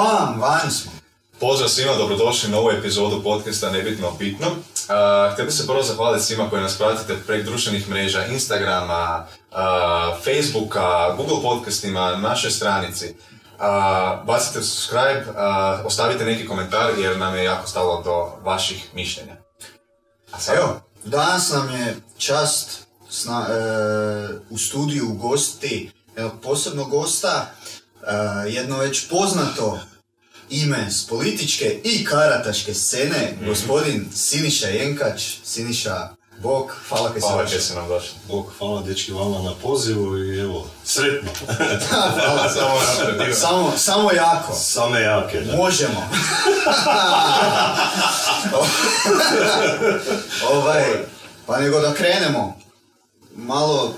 Bam, van smo. Pozdrav svima, dobrodošli na ovu epizodu podcasta Nebitno bitno. Uh, htio bih se prvo zahvaliti svima koji nas pratite prek društvenih mreža, Instagrama, uh, Facebooka, Google podcastima, našoj stranici. Uh, bacite subscribe, ostavite neki komentar jer nam je jako stalo do vaših mišljenja. A sad, Evo, danas nam je čast sna, e, u studiju gosti, evo, posebno gosta, e, jedno već poznato ime s političke i karataške scene, gospodin Siniša Jenkač. Siniša, Bog, hvala kaj se hvala kaj si nam došli. Bog, hvala dečki vama na pozivu i evo, sretno. Hvala, Samo samo, samo jako. Same jake, da. Možemo. ovaj, pa nego da krenemo. Malo,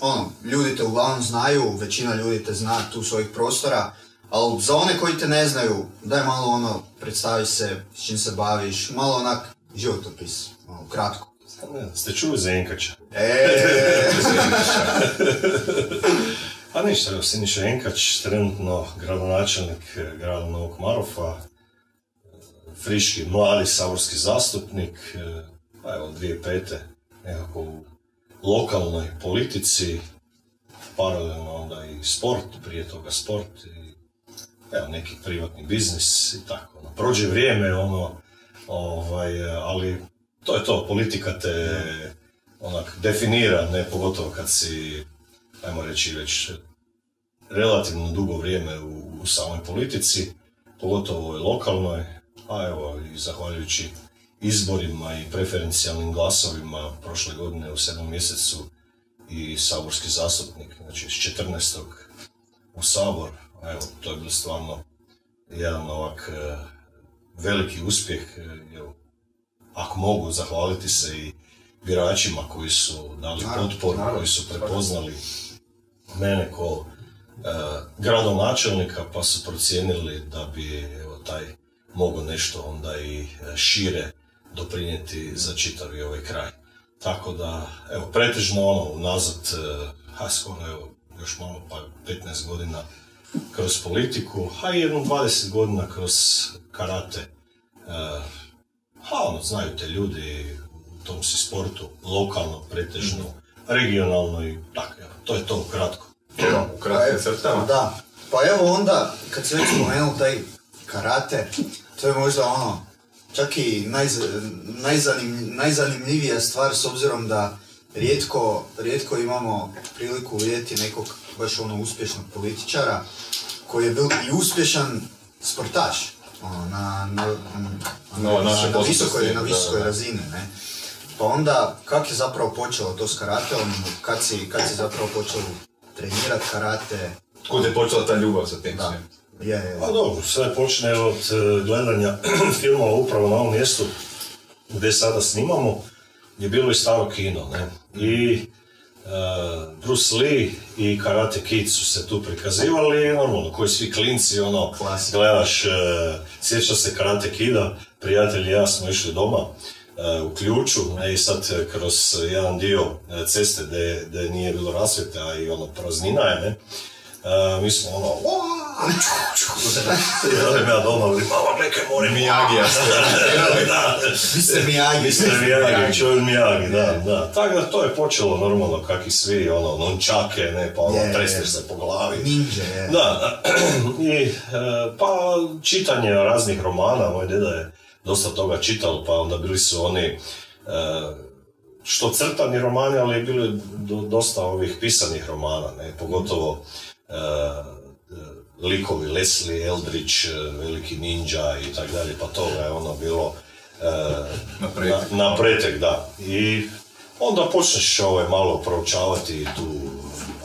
ono, ljudi te uglavnom znaju, većina ljudi te zna tu svojih prostora, ali za one koji te ne znaju, daj malo ono, predstavi se, s čim se baviš, malo onak životopis, ono, kratko. Ste čuli za Enkača? E, Pa ništa, Siniša Enkač, trenutno gradonačelnik eh, grada Novog Marofa, eh, friški, mladi saborski zastupnik, eh, pa evo, 2005. nekako u lokalnoj politici, paralelno onda i sport, prije toga sport i evo, neki privatni biznis i tako. Ono, prođe vrijeme, ono, ovaj, ali to je to, politika te onak definira, ne pogotovo kad si, ajmo reći već relativno dugo vrijeme u, u samoj politici, pogotovo u lokalnoj, a evo i zahvaljujući izborima i preferencijalnim glasovima prošle godine u sedmom mjesecu i saborski zastupnik, znači s 14. u sabor, evo to je bilo stvarno jedan ovak eh, veliki uspjeh, eh, evo, ako mogu zahvaliti se i biračima koji su dali potporu, koji su prepoznali mene ko e, gradonačelnika pa su procijenili da bi evo, taj mogao nešto onda i e, šire doprinijeti za čitavi ovaj kraj. Tako da, evo, pretežno ono, unazad, e, ha, skoro, evo, još malo pa 15 godina kroz politiku, a i jedno 20 godina kroz karate. E, ha, ono, znaju te ljudi u tom si sportu, lokalno, pretežno, regionalno i tako, evo, to je to ukratko. U kratkim crtama. Da. Pa evo onda, kad si već spomenuo taj karate, to je možda ono, čak i najz, najzanim, najzanimljivija stvar s obzirom da rijetko, rijetko imamo priliku vidjeti nekog baš ono uspješnog političara koji je bio i uspješan sportaš. Ono, na, na, na, No, na, visokoj, na visokoj razini, ne? Pa onda, kak je zapravo počelo to s karateom? Kad si, kad si zapravo počeo trenirati karate? Kud je počela ta ljubav za tim svim? Je, je, Pa dobro, sve počne od e, gledanja filmova upravo na ovom mjestu gdje sada snimamo, je bilo i staro kino, ne? I Bruce Lee i Karate Kid su se tu prikazivali, normalno, koji svi klinci, ono, Klasika. gledaš, e, sjeća se Karate Kida, prijatelji i ja smo išli doma e, u ključu, ne, i sad e, kroz jedan dio e, ceste gdje, nije bilo rasvjete, a i ono praznina je, ne, e, mi smo ono, odem ja doma, ali mama neke moram Miyagija ste. da, Mr. Miyagi. Miyagi, čovjek Miyagi, da, da. Tako da to je počelo normalno, kak i svi, ono, nončake, ne, pa ono, tresneš se po glavi. Ninja, je. Da, i e, pa čitanje raznih romana, moj deda je dosta toga čital, pa onda bili su oni e, što crtani romani, ali je bilo dosta ovih pisanih romana, ne, pogotovo likovi Leslie Eldridge, e, veliki ninja i tak dalje, pa toga je ono bilo e, Na pretek. na, na pretek, da. I onda počneš ovaj, malo proučavati tu,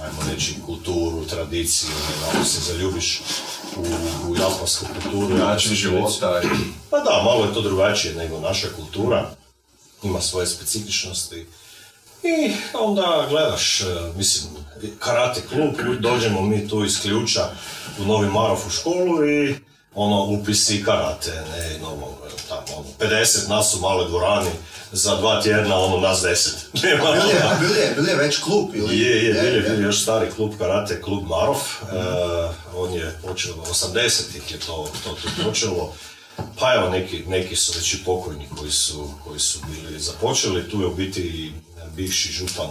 ajmo reći, kulturu, tradiciju, ne, malo se zaljubiš u, u japansku kulturu. Način života. Pa da, malo je to drugačije nego naša kultura, ima svoje specifičnosti. I onda gledaš, e, mislim, karate klub, dođemo mi tu iz ključa u Novi Marov u školu i ono, upisi karate, ne, normalno, tamo, ono, 50 nas u maloj dvorani, za dva tjedna, ono, nas 10. Nema, Bil je, bil je, je već klub ili? je, je, je, bil je još stari klub karate, klub Marov, e, on je počeo, 80-ih je to, to tu počelo, pa evo neki, neki su već i pokojni koji su, koji su bili započeli, tu je u biti i bivši župan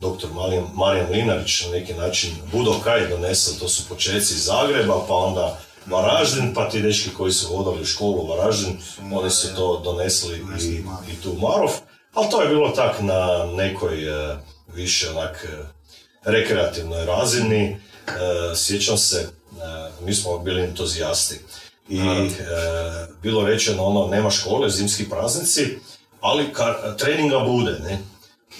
dr. Marijan, Marijan Linarić na neki način Budo Kaj donesao, to su početci iz Zagreba, pa onda Varaždin, pa ti dečki koji su vodali u školu u Varaždin, oni su to donesli i, i tu Marov. Ali to je bilo tak na nekoj e, više onak e, rekreativnoj razini. E, sjećam se, mi smo bili entuzijasti i bilo rečeno ono, nema škole, zimski praznici, ali kar, treninga bude, ne?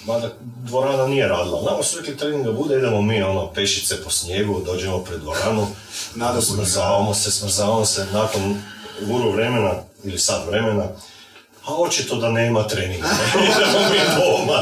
Mada dvorana nije radila. Nama su rekli treninga bude, idemo mi ono pešice po snijegu, dođemo pred dvoranu, smrzavamo se, smrzavamo se, nakon guru vremena ili sat vremena, a očito da nema treninga. idemo mi doma.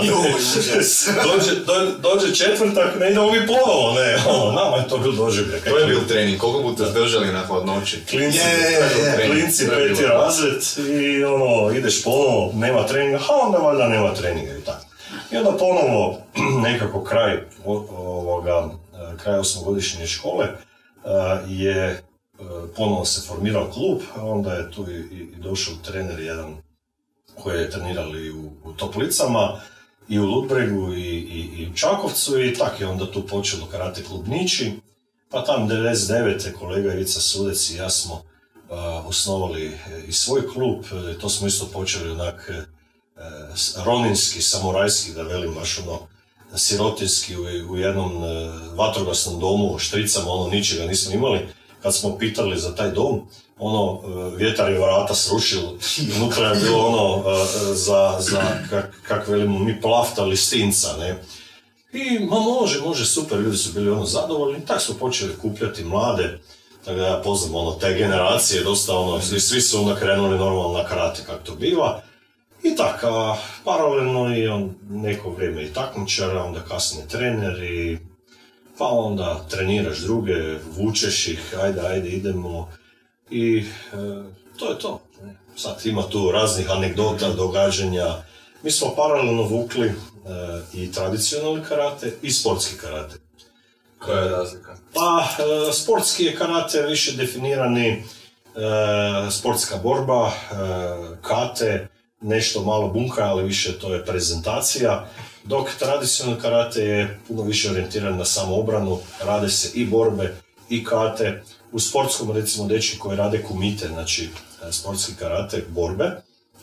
dođe, do, dođe četvrtak, ne idemo mi ponovo, ne. Ono, nama je to bil doživljaj. To je bil trening, koliko budete zdržali na hladnoći? Klinci, je, je, je. klinci peti razred i ono, ideš ponovo, nema treninga, a onda valjda nema treninga i tako. I onda ponovo nekako kraj ovoga, kraj osmogodišnje škole e, je e, ponovo se formirao klub, onda je tu i, došao trener jedan koji je trenirali u, u Toplicama i u Ludbregu i, i, i u Čakovcu i tak je onda tu počelo karate klub Niči. Pa tam 99. kolega Ivica Sudec i ja smo uh, osnovali i svoj klub, to smo isto počeli onak roninski, samurajski, da velim baš ono sirotinski u, u jednom uh, vatrogasnom domu, štricama, ono ničega nismo imali. Kad smo pitali za taj dom, ono, e, vjetar je vrata srušil, unutra je bilo ono, e, za, za kak, kak velimo mi, plafta listinca, ne. I, ma može, može, super, ljudi su bili ono zadovoljni, tako su počeli kupljati mlade, tako da ja poznam ono, te generacije, dosta ono, svi su onda krenuli normalno na karate kako to biva. I tako, paralelno i on neko vrijeme i takmičara, onda kasnije trener i pa onda treniraš druge, vučeš ih, ajde, ajde, idemo, i e, to je to. Sad ima tu raznih anegdota, događanja. Mi smo paralelno vukli e, i tradicionalni karate i sportski karate. Koja je razlika? Pa, e, sportski je karate više definirani sportska borba, kate, nešto malo bunka, ali više to je prezentacija, dok tradicionalni karate je puno više orijentiran na samoobranu, rade se i borbe i kate, u sportskom recimo dečki koji rade kumite, znači e, sportski karate, borbe,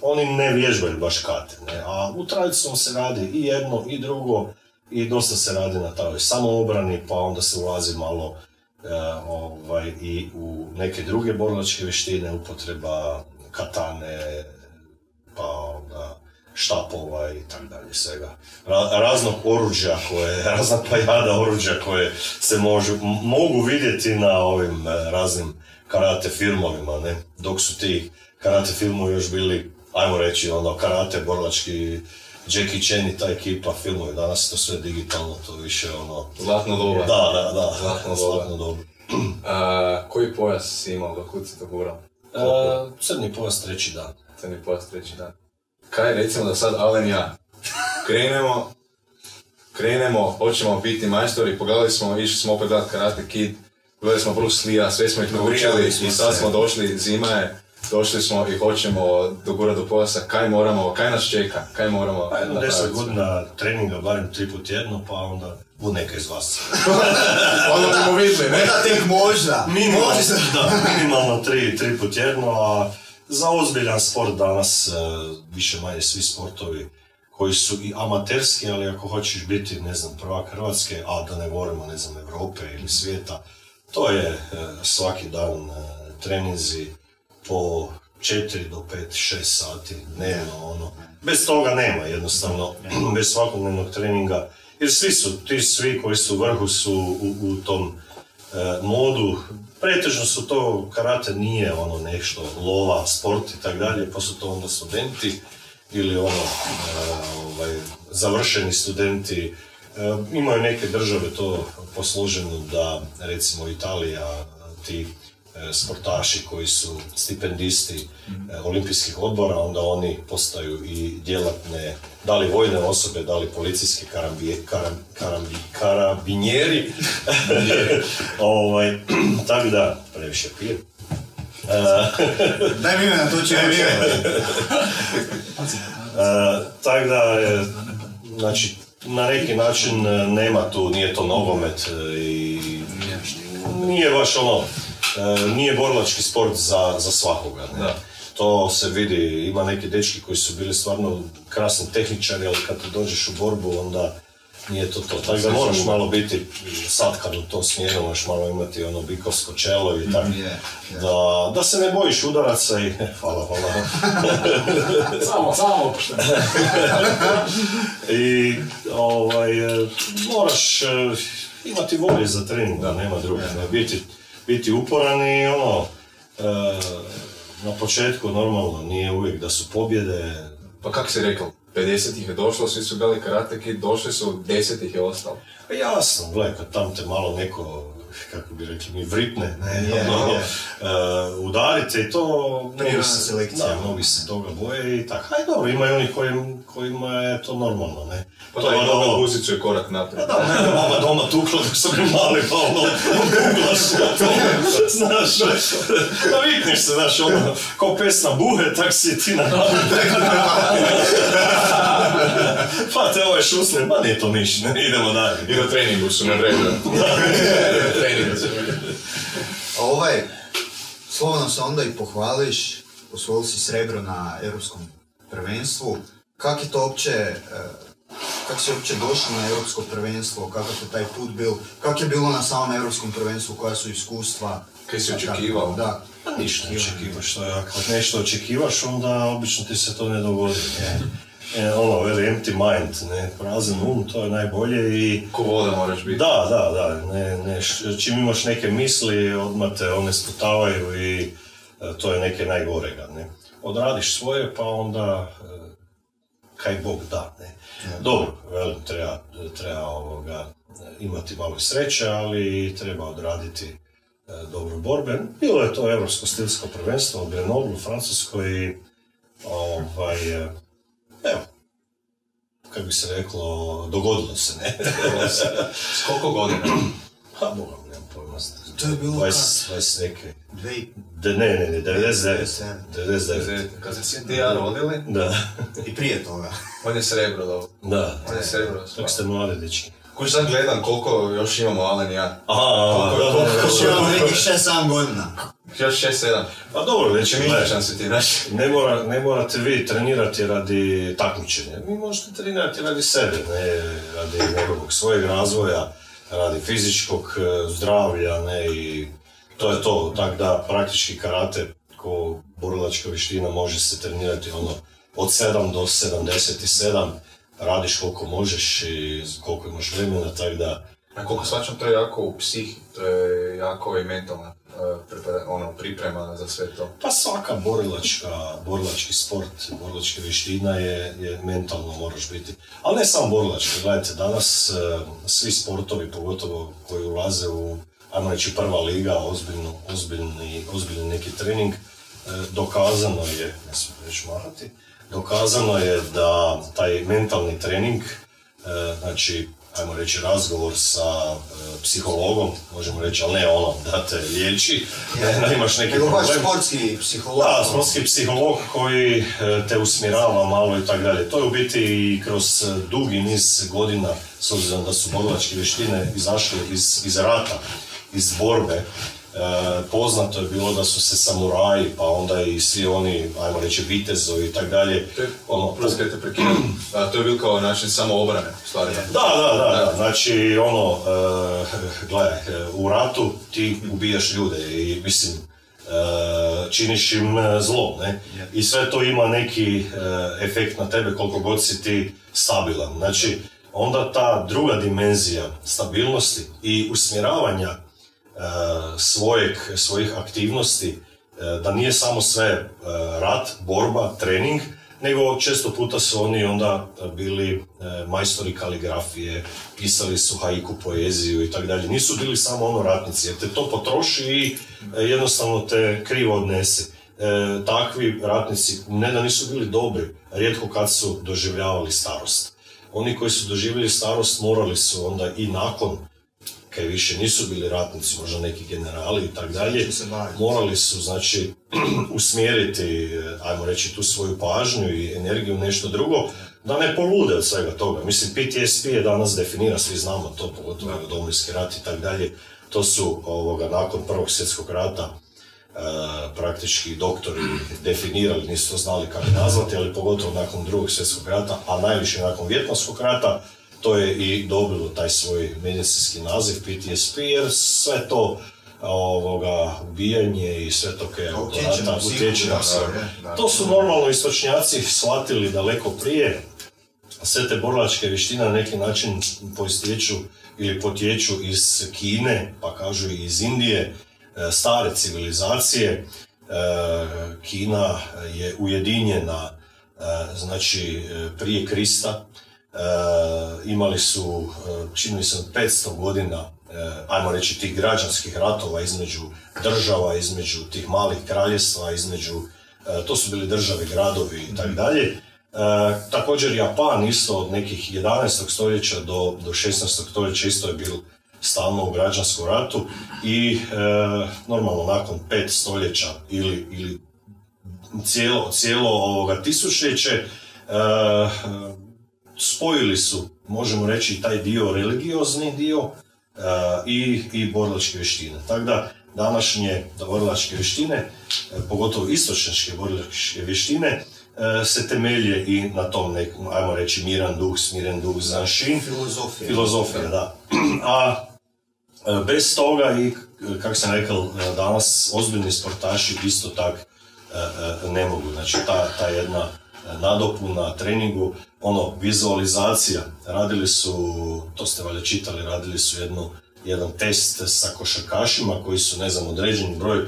oni ne vježbaju baš kate, ne? a u tradicionalnom se radi i jedno i drugo i dosta se radi na toj samoobrani, pa onda se ulazi malo e, ovaj, i u neke druge borilačke vještine, upotreba katane, pa onda štapova i tako dalje svega. raznog oruđa koje, razna plejada oruđa koje se možu, mogu vidjeti na ovim e, raznim karate filmovima, ne? Dok su ti karate filmovi još bili, ajmo reći, ono, karate, borlački, Jackie Chan i ta ekipa filmovi, danas je to sve digitalno, to više ono... Zlatno doba. Da, da, da, zlatno doba. Zlatno doba. koji pojas si imao, dok si to gurao? Uh, crni pojas treći dan. Crni pojas treći dan kaj recimo da sad Alen ja krenemo, krenemo, hoćemo biti majstori, pogledali smo, išli smo opet gledati Karate Kid, gledali smo Bruce Lee-a, sve smo ih naučili i sad smo došli, zima je, došli smo i hoćemo do gura do pojasa, kaj moramo, kaj nas čeka, kaj moramo Pa jedno deset godina treninga, barem tri put jedno, pa onda bu neka iz vas. onda ćemo vidjeli, ne? Onda tek možda. Minimalno, da, minimalno tri, tri put jedno, a za ozbiljan sport danas, e, više manje svi sportovi koji su i amaterski, ali ako hoćeš biti, ne znam, prvak Hrvatske, a da ne govorimo, ne znam, Europe ili svijeta, to je e, svaki dan e, treninzi po 4 do 5, 6 sati dnevno, ono. Bez toga nema, jednostavno, bez svakodnevnog treninga, jer svi su, ti svi koji su u vrhu su u, u tom modu pretežno su to, karate nije ono nešto, lova, sport i tak dalje, pa su to onda studenti ili ono, e, ovaj, završeni studenti. E, imaju neke države to posluženo da, recimo Italija, ti sportaši koji su stipendisti e, olimpijskih odbora, onda oni postaju i djelatne, da li vojne osobe, da li policijski karambije, karam, karambi- karabinjeri. ovaj, tako da, previše pijem. Daj mi ime na to će E, tako da, znači, na neki način e, nema tu, nije to nogomet e, i nije baš ono, e, nije borilački sport za, za svakoga. Ne? Da. To se vidi, ima neki dečki koji su bili stvarno krasni tehničari, ali kad ti dođeš u borbu, onda nije to to. Tako da moraš malo biti satkan u tom smjeru, moraš malo imati ono bikovsko čelo i tako. je, je. Da, da se ne bojiš udaraca i hvala, hvala. Samo, samo. I ovaj, e, moraš e, imati volje za trening, da nema druge. ne, Biti, biti uporan i ono, e, na početku normalno nije uvijek da su pobjede. Pa kako si rekao, 50 ih je došlo, svi su bili karateki, došli su, 10 ih je ostalo. Pa jasno, gledaj, kad tam te malo neko, kako bi rekli mi, vripne, ne, Je, ono, je. e, udarite i to, Prirodna se, selekcija. da, mnogi se toga boje i tako. Aj dobro, ima i oni kojim, kojima je to normalno, ne. Pa to da, je ono, Nova Guzicu je korak naprijed. Da, mene mama doma tukla dok sam mali, pa ono, kuglaš na to, znaš, navikneš se, znaš, ono, ko pes na buhe, tak si ti na Pa te ovaj šusne, ma nije to niš, ne, idemo dalje. I na treningu su me vređali. Na treningu su me A ovaj, slobodno se onda i pohvališ, osvojili si srebro na europskom prvenstvu. Kak je to uopće, e, kako si uopće došao na europsko prvenstvo, kakav je taj put bil, kak je bilo na samom europskom prvenstvu, koja su iskustva? Kaj si očekivao? Da. Pa ništa ne očekivaš, to je, ako nešto očekivaš, onda obično ti se to ne dogodi. E, ono, very empty mind, ne, prazan um, to je najbolje i Ko voda moraš biti. Da, da, da, ne, ne, čim imaš neke misli, odmah te one sputavaju i e, to je neke najgorega, ne. Odradiš svoje, pa onda e, kaj Bog da, ne. Dobro, velim, treba, treba ovoga, imati malo sreće, ali treba odraditi e, dobro borbe. Bilo je to evropsko stilsko prvenstvo u Grenoblu u Francuskoj i ovaj, evo, kako bi se reklo, dogodilo se, ne. S koliko godina? Ha, boga nemam pojma. To je bilo 20, 20 neke. Dve, De, ne, ne, ne, 99. 99. Kad se svi ti ja rodili, Da, I prije toga. on je srebro dao. da. On je srebro. Tako ste mladi dečki. Kuć sad gledam koliko još imamo Alen i ja. Aha, aha, da, da, da, da. imamo nekih 6-7 godina. Još 6-7. Pa dobro, već izličan si ti, znaš. ne, mora, ne morate vi trenirati radi takmičenja. Vi možete trenirati radi sebe, ne radi nekog svojeg razvoja, radi fizičkog e, zdravlja, ne, i to je to. Tako da praktički karate ko borilačka vještina može se trenirati ono od 7 do 77, radiš koliko možeš i koliko imaš vremena, tako da A koliko svačam, to je jako u psihi, to je jako i mentalna priprema, ono, priprema za sve to. Pa svaka borilačka, borilački sport, borilačka vještina je, je mentalno moraš biti. Ali ne samo borilačka, gledajte, danas e, svi sportovi, pogotovo koji ulaze u, ajmo prva liga, ozbiljno, ozbiljni, ozbiljni neki trening, e, dokazano je, ne smijem reći mahati, dokazano je da taj mentalni trening, e, znači, ajmo reći, razgovor sa e, psihologom, možemo reći, ali ne ono da te liječi, da imaš neki problem. sportski psiholog. Da, sportski psiholog koji e, te usmjerava malo i tako dalje. To je u biti i kroz e, dugi niz godina, s obzirom da su borilačke vještine izašle iz, iz rata, iz borbe, poznato je bilo da su se samuraji, pa onda i svi oni, ajmo reći, vitezovi i tako dalje, ono, prosto kad te prekinem, a, to je bil kao način samo obrane, u stvari. da, da, da, da. Znači, ono, e, gledaj, u ratu ti ubijaš ljude i, mislim, e, činiš im e, zlo, ne? I sve to ima neki e, efekt na tebe koliko god si ti stabilan. Znači, onda ta druga dimenzija stabilnosti i usmjeravanja svojeg, svojih aktivnosti, e, da nije samo sve e, rat, borba, trening, nego često puta su oni onda bili majstori kaligrafije, pisali su haiku poeziju i tako dalje. Nisu bili samo ono ratnici, jer te to potroši i jednostavno te krivo odnese. Takvi ratnici ne da nisu bili dobri, rijetko kad su doživljavali starost. Oni koji su doživjeli starost morali su onda i nakon kaj više nisu bili ratnici, možda neki generali i tako dalje, morali su znači usmjeriti, eh, ajmo reći, tu svoju pažnju i energiju u nešto drugo, da ne polude od svega toga. Mislim, PTSP je danas definira, svi znamo to, pogotovo da. Domovinski rat i tako dalje. To su ovoga, nakon Prvog svjetskog rata eh, praktički doktori definirali, nisu to znali kako nazvati, ali pogotovo nakon drugog svjetskog rata, a najviše nakon Vjetnamskog rata, to je i dobilo taj svoj medicinski naziv PTSP, jer sve to ovoga, ubijanje i sve to oko Utječe na sve. To su normalno istočnjaci shvatili daleko prije, sve te borilačke vještine na neki način poistječu ili potječu iz Kine, pa kažu i iz Indije, e, stare civilizacije. E, Kina je ujedinjena e, znači prije Krista, imali su, e, čini se, 500 godina, e, ajmo reći, tih građanskih ratova između država, između tih malih kraljevstva, između, to su bili države, gradovi i tako dalje. E, također Japan isto od nekih 11. stoljeća do, do 16. stoljeća isto je bil stalno u građanskom ratu i e, normalno nakon pet stoljeća ili, ili cijelo, cijelo ovoga tisućljeće e, spojili su, možemo reći, taj dio religiozni dio e, i, i borilačke vještine. Tako da današnje borilačke vještine, e, pogotovo istočnjačke borilačke vještine, e, se temelje i na tom nekom, ajmo reći, miran duh, smiren duh, zanšin, Filozofija. filozofija, da. A bez toga i, kako sam rekao, danas ozbiljni sportaši isto tak ne mogu. Znači, ta, ta jedna nadopuna treningu, ono, vizualizacija, radili su, to ste valjda čitali, radili su jednu, jedan test sa košarkašima koji su, ne znam, određeni broj e,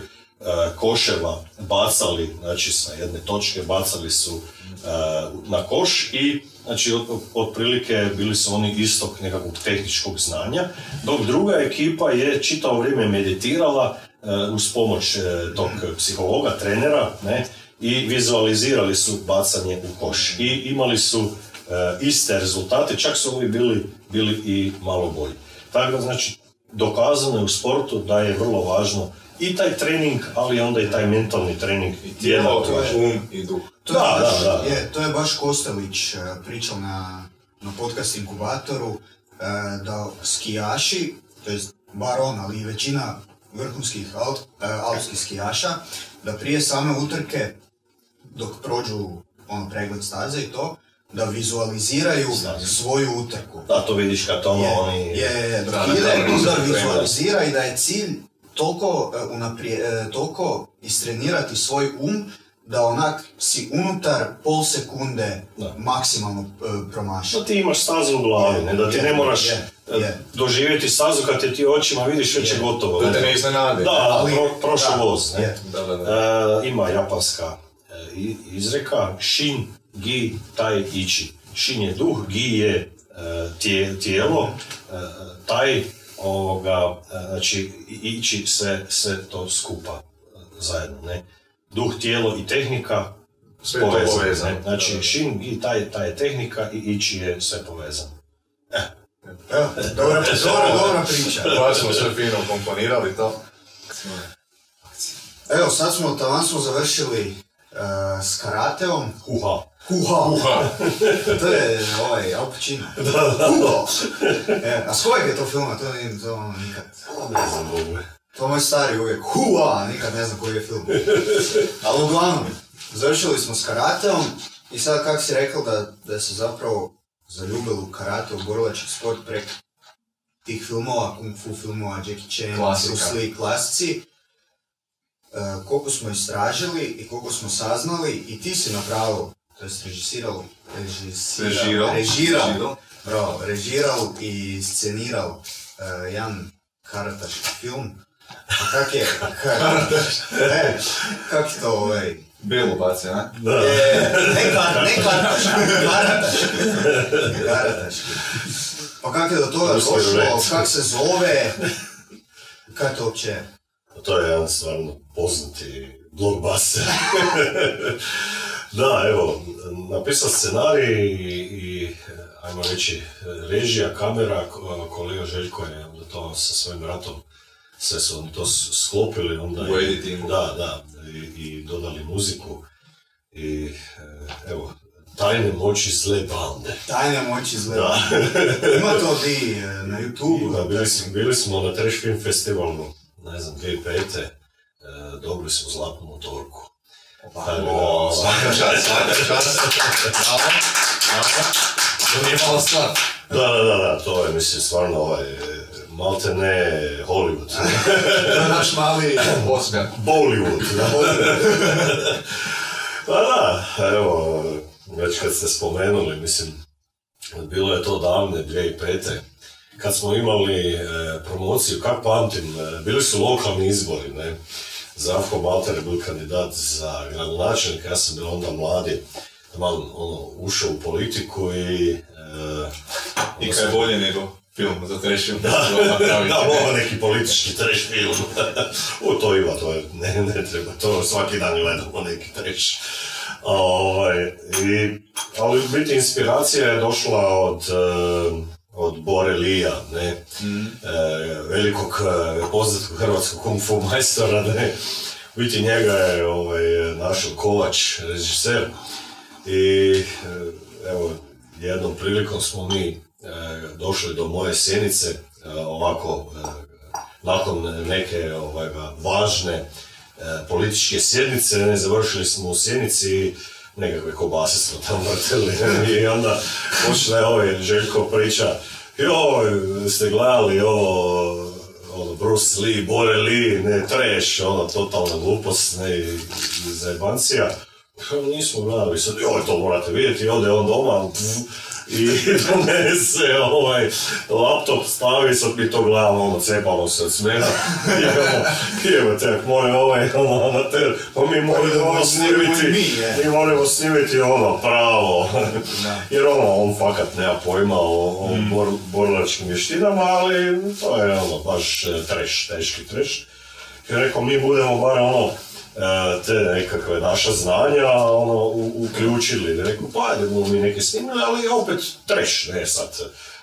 koševa bacali, znači sa jedne točke bacali su e, na koš i znači otprilike bili su oni istog nekakvog tehničkog znanja, dok druga ekipa je čitavo vrijeme meditirala e, uz pomoć e, tog psihologa, trenera, ne, i vizualizirali su bacanje u koš. I imali su e, iste rezultate, čak su ovi bili, bili i malo bolji. Tako da, znači, dokazano je u sportu da je vrlo važno i taj trening, ali onda i taj mentalni trening. Tijelo, jednako važan. um i duh. To je, Da, baš, da, da. Je, to je baš Kostelić e, pričao na, na podcast Inkubatoru, e, da skijaši, to jest bar on, ali i većina vrhunskih al, alpskih skijaša, da prije same utrke, dok prođu ono, pregled staze i to, da vizualiziraju Staze. svoju utrku. Da, to vidiš kad ono, Je, oni... je, je, dok Da, ide, vizualizira i da je cilj toliko, e, unaprije, e, toliko istrenirati svoj um da onak si unutar pol sekunde Da. maksimalno e, promaši. Da ti imaš stazu u glavi, ne? da ti Je, ne moraš je, e, je. doživjeti stazu kad te ti očima vidiš već je Je. gotovo. Da te ne iznenadi. Da, Ali- prošao da, voz. Ne? Da, da, da. E, ima japanska izreka Shin, Gi, Tai, Ichi. Shin je duh, Gi je e, tije- tijelo, e, Tai, ovoga, e, znači i- Ichi sve, sve to skupa zajedno. Ne? Duh, tijelo i tehnika Sve je to povezano, ne? Znači Da, da. Shin, Gi, Tai, Tai je tehnika i Ichi je sve povezano. Evo, dobra, dobra, dobra priča. Baš smo sve fino komponirali to. Evo, sad smo, taman smo završili e, s karateom. Huha. Huha! Uha. to je ovaj Al Pacino. Huha! E, a s kojeg je to filma? To, nije, to ono nikad. Ne znam. To moj stari uvijek, hua, nikad ne znam koji je film. Ali uglavnom, završili smo s karateom i sad kak si rekao da, da se zapravo zaljubili u karate, u borilački sport prek tih filmova, kung fu filmova, Jackie Chan, Klasika. Bruce Lee, klasici. E, koliko smo istražili i koliko smo saznali i ti si napravio, to jest režisirao, režisirao, Režirao. bravo, režirao i scenirao e, jedan karataški film. A kak je, kak, e, kak to ovaj, Belu baci, a? Da. E, ne kar, ne karataški, karataški. Karataški. Pa kako je do toga došlo, kak se zove, kaj to uopće je? To je jedan stvarno poznati blockbuster. da, evo, napisao scenarij i, i, ajmo reći, režija, kamera, ko- kolega Željko je onda to sa svojim bratom, sve su oni to sklopili, onda U editingu. Da, da, i, i dodali muziku. I, e, evo, tajne moći zle bande. Tajne moći izgleda. Da. Ima to di e, na Da, YouTube-u. bili, smo, bili smo na Trash Film Festivalu, ne znam, 2005. E, dobili smo zlatnu motorku. Pa, O, svaka čast, svaka čast. Bravo, bravo. To nije mala stvar. Da, da, da, da, to je, mislim, stvarno ovaj, malte ne Hollywood. To je naš mali Oscar. Bollywood, da. Pa da, evo, već kad ste spomenuli, mislim, bilo je to davne 2005. Kad smo imali e, promociju, kak pamtim, e, bili su lokalni izbori, ne? Zdravko Balter je bio kandidat za gradonačelnika, ja sam bio onda mladi, malo ono, ušao u politiku i... E, I kaj je bolje nego film za trešio. da, ovo neki politički trash film. u, to ima, to je, ne, ne treba, to svaki dan gledamo neki trash. Ovaj, i, ali u biti inspiracija je došla od, od Bore Lija, ne, eh, velikog eh, poznatog hrvatskog kung fu majstora, ne, u biti njega je ovaj, našao Kovač, režiser, i eh, evo, jednom prilikom smo mi došli do moje sjenice, ovako, nakon neke ovoga, važne političke sjednice, ne, završili smo u sjenici i nekakve kobase smo tamo vrtili i onda počne ovaj Željko priča joj, ste gledali ovo ono, Bruce Lee, Bore Lee, ne, trash, ono, totalna glupost, ne, zajebancija. Nismo gledali, sad, joj, to morate vidjeti, ode on doma, pf, i donese ovaj laptop, stavi, sad mi to gledamo, ono, cepamo se od smjena. Jebo te, mora ovaj, ono, amater, pa mi moramo snimiti, mi, moramo snimiti ono, pravo. Jer ono, on fakat nema pojma o, o bor, borilačkim vještinama, ali to je ono, baš e, treš, teški treš. I rekao, mi budemo bar ono, te nekakve naša znanja ono, uključili. Rekao, pa ajde, mi neke snimili, ali opet treš, ne sad,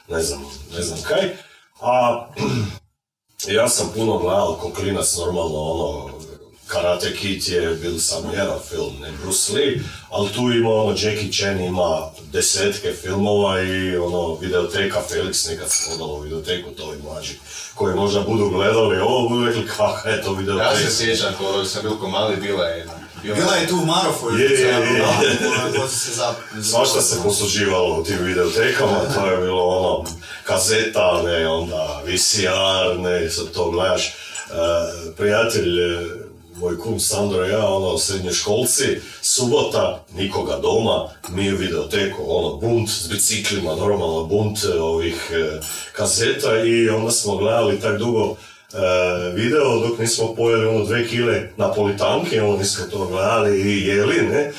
ne znam, ne znam kaj. A ja sam puno gledao ko klinac normalno ono, Karate Kid je bil samo jedan film, ne Bruce Lee, ali tu ima ono, Jackie Chan ima desetke filmova i ono, videoteka Felix nekad se podalo u videoteku, to i mlađi, koji možda budu gledali ovo, budu rekli kakva je to videoteka. Ja se sjećam, kada sam bil ko mali, bila je jedna. Bila je tu u Marofu. Je, je, je. To se za... Svašta se posuđivalo u tim videotekama, to je bilo ono, kazeta, ne, onda VCR, ne, sad to gledaš. E, prijatelj, moj kum Sandro i ja, ono, srednjoškolci, subota, nikoga doma, mi u videoteku, ono, bunt s biciklima, normalno bunt e, ovih e, kazeta i onda smo gledali tak dugo e, video dok nismo pojeli ono dve kile napolitanke, ono nismo to gledali i jeli, ne.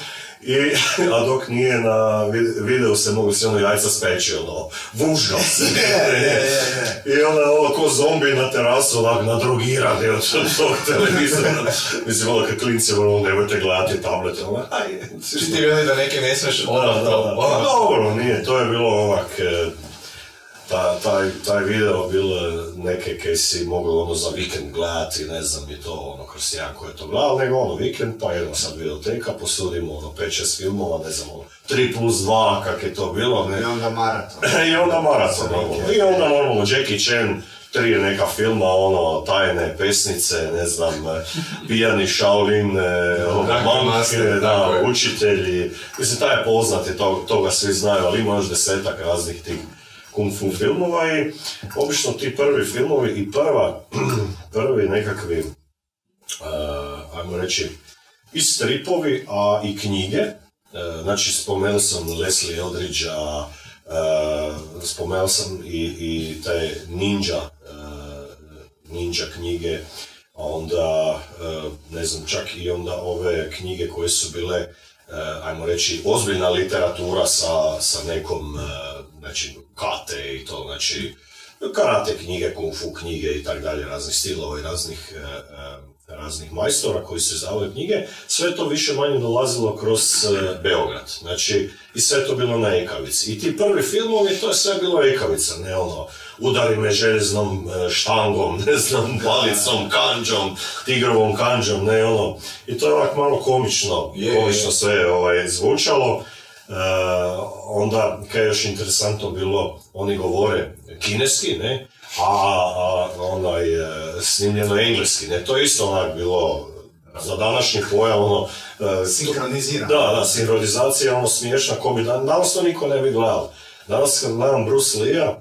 I, a dok nije na vid- videu se mogu se ono jajca speći, ono, vužgao se. Je, je, je, I onda ono ko zombi na terasu, onak nadrogirani od tog televizora. Mislim, ono kad klinci, ono, nemojte gledati tablete, ono, aj, Či ti veli da neke ne smiješ da, to, Pa dobro, nije, to je bilo ovak, e, ta, taj, taj video bilo neke kaj si mogao ono za vikend gledati, ne znam i to ono kroz jedan ko je to gledao, nego ono vikend, pa jedno sad videoteka, posudimo ono 5-6 filmova, ne znam ono, 3 plus 2, kak je to bilo, ne, I onda maraton. i onda maraton, normalno. I onda normalno Jackie Chan, tri neka filma, ono, tajne pesnice, ne znam, pijani Shaolin, eh, ono, Drunken monk, Master, tako da, učitelji. Mislim, taj je poznat to, toga svi znaju, ali ima još desetak raznih tih kung fu filmova i obično ti prvi filmovi i prva, prvi nekakvi, eh, ajmo reći, i stripovi, a i knjige. E, znači, spomenuo sam Leslie Eldridgea, e, spomenuo sam i, i te ninja, ninja knjige, a onda, ne znam, čak i onda ove knjige koje su bile, ajmo reći, ozbiljna literatura sa, sa nekom, znači, kate i to, znači, karate knjige, kung fu knjige i tak dalje, raznih stilova i raznih, e, e, raznih majstora koji su izdavali knjige, sve to više manje dolazilo kroz e, Beograd. Znači, i sve to bilo na ekavici. I ti prvi filmovi, to je sve bilo ekavica, ne ono, udari me željeznom štangom, ne znam, palicom, kanđom, tigrovom kanđom, ne ono. I to je ovak malo komično, komično je. sve ovaj, zvučalo. E, onda, kaj je još interesantno bilo, oni govore kineski, ne, a, a onaj, snimljeno engleski, ne, to je isto onak bilo za današnji pojam, ono, e, Sinkronizirano. da, da, sinhronizacija, ono smiješna, ko bi, dan- danas to niko ne bi gledao. Danas kad gledam Bruce Lee-a,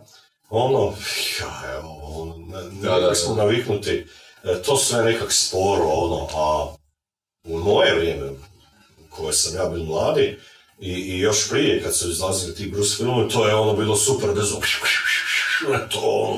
ono, ja, evo, ono, ne, Da, da, da. smo naviknuti, e, to sve nekak sporo, ono, a u moje vrijeme, koje sam ja bil mladi, i, i još prije kad su izlazili ti Bruce filmovi, to je ono bilo super bez to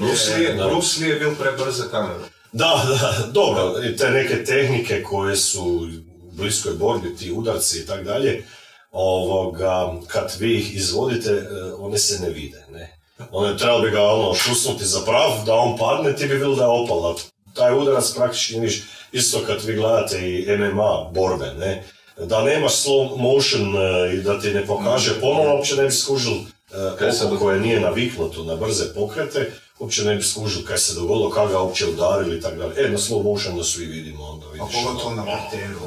Bruce Lee, da. Bruce Lee je bil prebrz za kameru. Da, da, dobro, te neke tehnike koje su u bliskoj borbi, ti udarci i tak dalje, ovoga, kad vi ih izvodite, e, one se ne vide, ne. One trebalo bi ga ono šusnuti za prav, da on padne, ti bi bilo da je opala. Taj udarac praktički niš, isto kad vi gledate i MMA borbe, ne. Da nemaš slow motion e, i da ti ne pokaže ponovno, uopće ne bi skužil e, Kaj se koje nije naviknuto na brze pokrete, uopće ne bi skužil kaj se dogodilo, kada ga uopće udarili i tako dalje. E, na slow motionu svi vidimo onda, A vidiš. pogotovo ono. na parteru.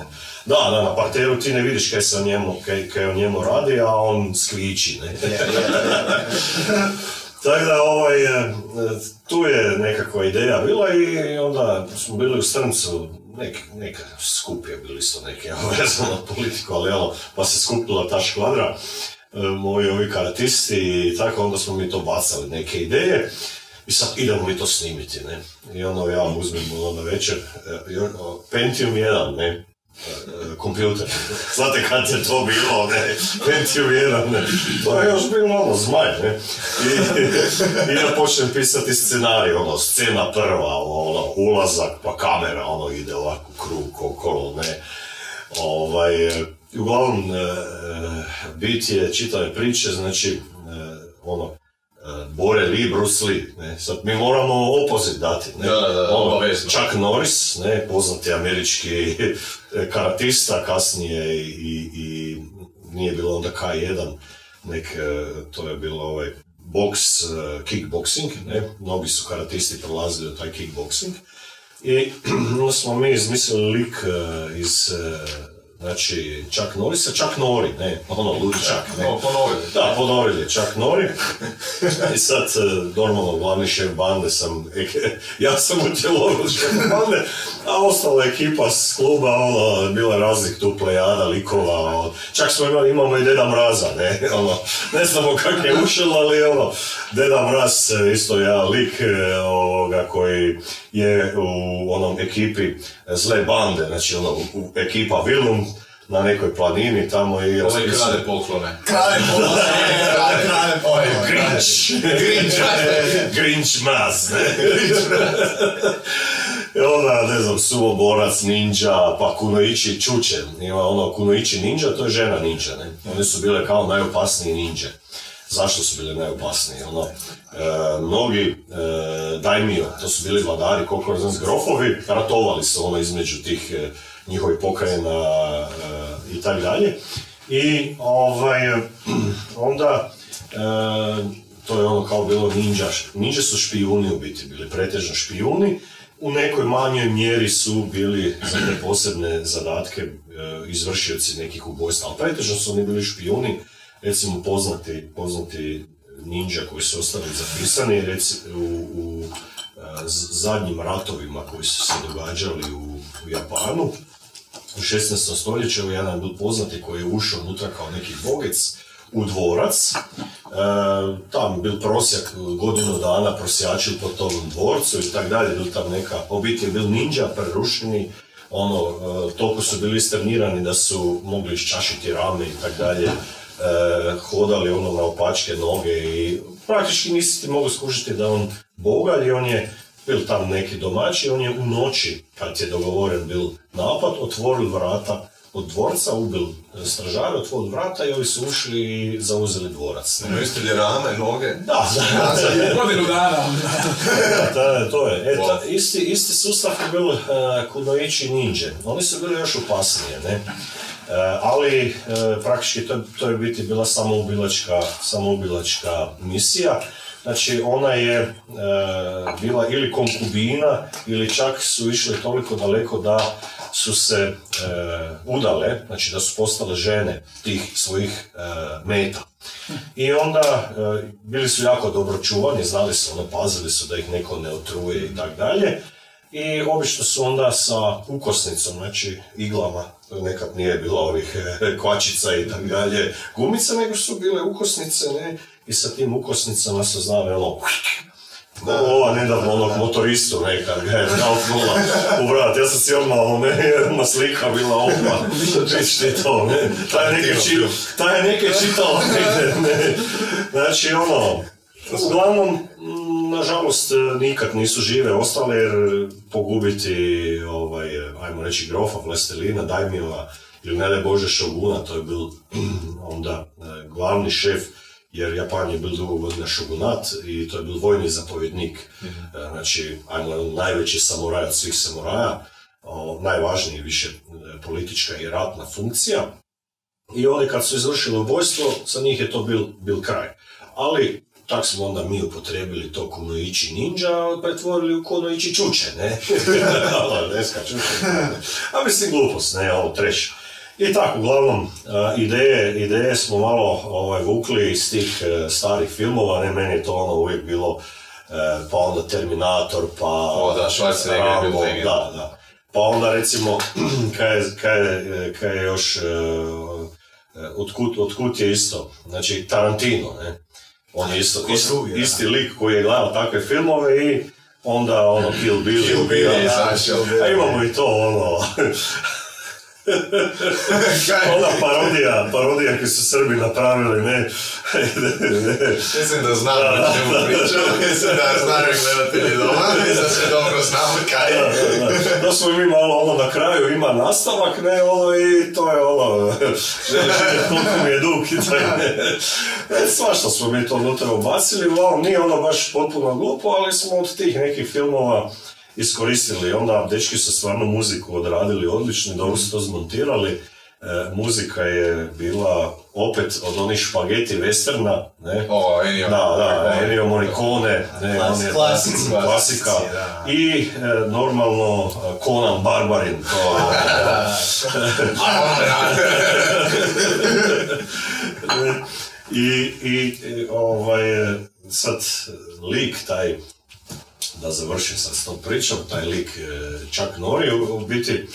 Da, da, na parteru ti ne vidiš kaj se o njemu, kaj, kaj o njemu radi, a on skviči, ne. Tako da, ovaj, e, tu je nekakva ideja bila i onda smo bili u Strmcu, nek, neka skup je bili isto neke vezano na politiku, ali ono, pa se skupila ta škvadra, e, moji ovi karatisti i tako, onda smo mi to bacali, neke ideje. I sad idemo mi to snimiti, ne. I ono ja uzmem ono na večer, e, Pentium 1, ne, kompjuter. Znate kad je to bilo, ne, Pentium 1, ne. To je još bilo ono, zmaj, ne. I, i ja počnem pisati scenarij, ono, scena prva, ono, ulazak, pa kamera, ono, ide ovako krug, okolo, ne. Ovaj, uglavnom, e, e, bit je čitave priče, znači, e, ono, Bore Lee, Bruce Lee, ne, sad mi moramo opozit dati, ne, Da, da, ono. Chuck Norris, ne, poznati američki karatista, kasnije i, i nije bilo onda K1, nek, e, to je bilo ovaj boks, e, kickboxing, ne, mnogi su karatisti prolazili u taj kickboxing, i onda smo mi izmislili lik e, iz, e, znači, Chuck Norrisa, Chuck Nori, ne, ono, ludi Chuck, ne. No, ponovili. Da, ponovili Chuck Nori. I sad, e, normalno, glavni šef bande sam, ja sam utjelovio šef bande, a ostala ekipa s kluba, ono, bila raznih tu plejada, likova, ono. čak smo imali, imamo i Deda Mraza, ne, ono, ne znamo kak je ušel, ali ono, Deda Mraz e, isto jedan lik e, ovoga koji je u onom ekipi zle bande, znači ono, u, u ekipa Vilum, na nekoj planini tamo i Ovaj raspisuje- krade poklone. Krade pola, krade, krade pola. Grinch. Grinch Mraz, ne? I onda, ne znam, suvoborac, ninja, pa kunoichi čuče. Ima ono kunoichi ninja, to je žena ninja, ne? One su bile kao najopasniji ninja. Zašto su bile najopasniji? Ono, e, mnogi e, daimio, to su bili vladari, koliko znam, grofovi, ratovali su ono između tih e, njihovih pokrajina e, i tako dalje. I ovaj, onda e, to je ono kao bilo ninja. Ninja su špijuni u biti bili, pretežno špijuni. U nekoj manjoj mjeri su bili za te posebne zadatke e, izvršioci nekih ubojstva, ali pretežno su oni bili špijuni, recimo poznati, poznati ninja koji su ostali zapisani reci, u, u zadnjim ratovima koji su se događali u, u Japanu u 16. stoljeću jedan byl poznati koji je ušao unutra kao neki bogec u dvorac. E, tam bil prosjak godinu dana prosjačil po tom dvorcu i tak dalje, bil tam neka, biti je bil ninja prerušeni, ono, e, toliko su bili strenirani da su mogli iščašiti rame i tak dalje, e, hodali ono na opačke noge i praktički nisi ti mogao skušati da on bogalj i on je bil tam neki domaći, on je u noći, kad je dogovoren bil napad, otvoril vrata od dvorca, ubil stražare, otvoril vrata i ovi su ušli i zauzeli dvorac. ne. Mislili rame, noge. Da, da, Godinu dana. da, to je. E, ta- isti, isti sustav je bil uh, Kunoichi Ninja. Oni su bili još opasnije, ne? E, ali e, praktički to, to je biti bila samoubilačka, samoubilačka misija. Znači ona je e, bila ili konkubina ili čak su išli toliko daleko da su se e, udale, znači da su postale žene tih svojih e, meta. I onda e, bili su jako dobro čuvani, znali su, ono, pazili su da ih neko ne otruje i tak dalje. I obično su onda sa ukosnicom, znači iglama, nekad nije bilo ovih e, kvačica i tak dalje, gumica, nego su bile ukosnice, ne, i sa tim ukosnicama su znali ono, da, ova nedavno onog motoristu nekad ga je nauknula u vrat. Ja sam si odmah, ono, meni je odmah slika bila odmah. Vidiš ti to, ne? Taj je neke, či, taj je neke čitao negdje, ne? Znači, ono, uglavnom, m, nažalost, nikad nisu žive ostale jer pogubiti, ovaj, ajmo reći, grofa Vlastelina, Dajmila ili ne daj Bože Šoguna, to je bil onda e, glavni šef jer Japan je bil dugo godina šogunat i to je bil vojni zapovjednik. E, Znači, ajmo, najveći samuraj od svih samuraja, o, najvažniji više e, politička i ratna funkcija. I oni kad su izvršili ubojstvo, za njih je to bil, bil kraj. Ali, tak smo onda mi upotrebili to kunoichi ninja, a pretvorili u kunoichi čuče, ne? Ala, deska čuče. A mislim glupost, ne, ovo treš. I tako, uglavnom, a, ideje, ideje smo malo ovaj, vukli iz tih e, starih filmova, ne, meni je to ono uvijek bilo, e, pa onda Terminator, pa... O, da, je Rambo, legenda. Da, da. Pa onda recimo, kaj je, kaj je, kaj je još, e, e, otkud, otkud je isto, znači Tarantino, ne? On je isto, isto drugi, isti lik koji je gledao takve filmove i onda ono Kill Bill. Kill Bill je izašao. A imamo i to ono, ona parodija, parodija koju su Srbi napravili, ne, Mislim da znam o čemu pričam, mislim da znaju gledatelji doma, da se dobro znamo kaj je. da, smo mi malo ono na kraju ima nastavak, ne, ono i to je ono, koliko mi je dug i taj, ne. E, svašta smo mi to unutra ubacili, nije ono baš potpuno glupo, ali smo od tih nekih filmova iskoristili. Onda dečki su stvarno muziku odradili odlično, dobro su to zmontirali. E, muzika je bila opet od onih špageti westerna, ne? O, Ennio. Da, da. Ennio Morricone, ne, on je Klasici, klasika. klasici, da. I e, normalno e, Conan Barbarin, to I, i, i, ovaj, e, sad lik taj, da završim sad s tom pričom, taj lik e, Chuck Norrie, u, u biti, e,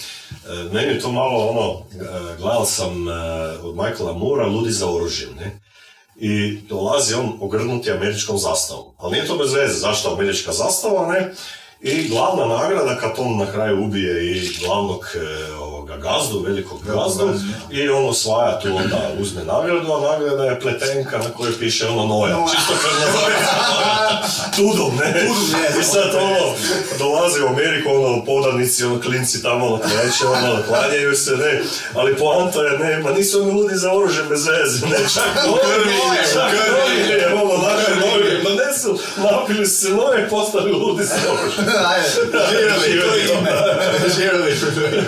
meni je to malo ono, e, gledao sam od Michaela Moora Ludi za oružjem, ne? I dolazi on ogrnuti američkom zastavom. Ali nije to bez veze, zašto američka zastava, ne? I glavna nagrada kad on na kraju ubije i glavnog ovoga gazdu, velikog gazdu, i on osvaja tu onda uzme nagradu, a nagrada je pletenka na kojoj piše ono noja. Čisto Tudom, ne? ne, I sad ono, dolazi u Ameriku, ono, podanici, ono, klinci tamo, ono, kleće, ono, klanjaju se, ne? Ali poanta je, ne, ma nisu oni ludi za oružje bez veze, ne? Čak u čak ono, naše noje, ma ne su, napili se noje, postali ludi za oružje. Ajde, Živjeli. Živjeli.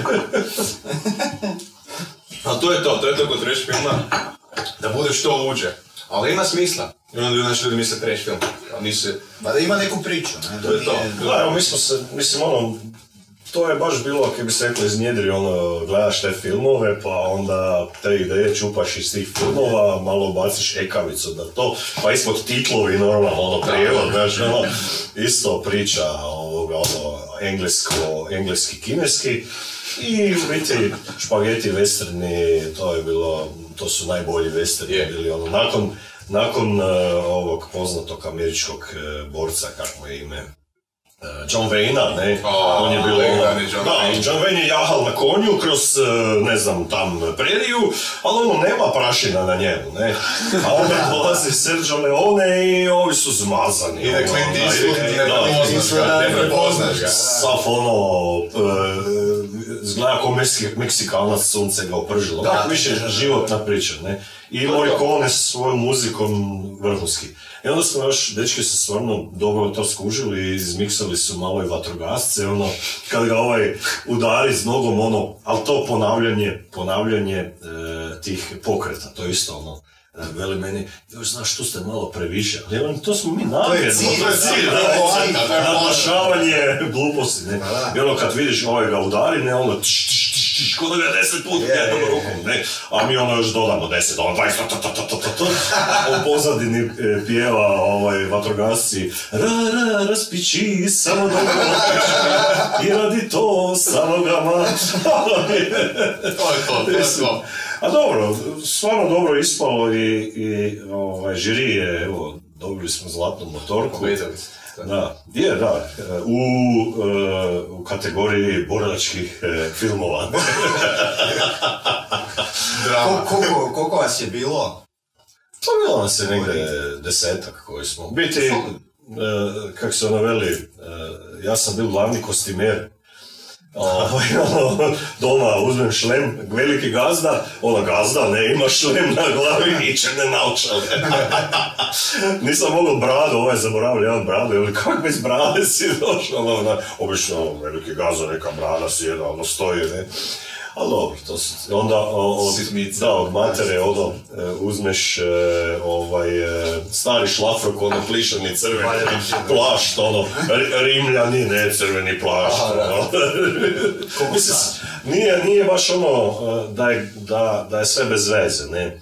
A to je to, to je to kod trash filma, da bude što luđe. Ali ima smisla. I onda naši ljudi misle trash film. A nisu... Pa da ima neku priču, ne? To je to. Da, evo, mi smo se, mislim, ono, to je baš bilo, kako bi se reklo, iznjedri, ono, gledaš te filmove, pa onda te ideje čupaš iz tih filmova, malo baciš ekavicu da to, pa ispod titlovi, normalno, ono, prijevod, znaš, ono, isto priča, ovoga, ono, englesko, engleski, kineski, i u biti špageti westerni, to je bilo, to su najbolji westerni Je. bili, ono, nakon, nakon eh, ovog poznatog američkog eh, borca, kako je ime, John Wayne-a, ne, O, on je bilo legendarni John da, Wayne. John Wayne je jahal na konju kroz, e, ne znam, tam preriju, ali ono, nema prašina na njemu, ne, a onda dolazi Sergio Leone i ovi su zmazani. Ide ono, Clint da, Eastwood, ide- ne da, prepoznaš ga. Sav ono, e, izgleda kao Meksi- Meksikanac, sunce ga opržilo. Da, Da, više da, da. životna priča, ne. I Morricone s svojom muzikom vrhunski. I onda smo još, dečki su stvarno dobro to skužili i izmiksali su malo i vatrogasce, ono, kad ga ovaj udari s nogom, ono, ali to ponavljanje, ponavljanje e, tih pokreta, to je isto ono, e, veli meni, još znaš, tu ste malo previše, ali on, to smo mi namjerno, to je cilj, naglašavanje gluposti, ne, da. ono kad vidiš ovaj ga udari, ne, ono, tš, tš, tš, tš, ko da ga deset puta Je, jednom je, je. rukom, ne, a mi ono još dodamo deset, ono, a u pozadini e, pjeva ovaj, vatrogasci, ra, ra, raspići, samo dobro i radi to, samo ga mač. To je to, to je to. A dobro, stvarno dobro ispalo i, i ovaj, žiri je, evo, dobili smo zlatnu motorku. Povezali se. Da, je, da, u, e, u kategoriji borilačkih e, filmova. Drama. Ko- Koliko, koliko vas je bilo? To bilo nas je negdje desetak koji smo. Biti, e, kak se ono veli, ja sam bio glavni kostimer. Ovaj, ono, doma uzmem šlem, veliki gazda, ona gazda, ne ima šlem na glavi i črne naočale. Nisam mogao bradu, ovaj zaboravio, ja bradu, ili kak bez brade si došao, ono, obično veliki gazda, neka brada sjeda, ono stoji, ne. Ali dobro, to su, onda o- od, Sitnice. da, od matere ono, e, uzmeš e, ovaj, e, stari šlafrok, ono plišani crveni plašt, ono, ri- rimljani, ne crveni plašt, Aha, da. ono. Mislim, nije, nije baš ono da je, da, da je sve bez veze, ne. E,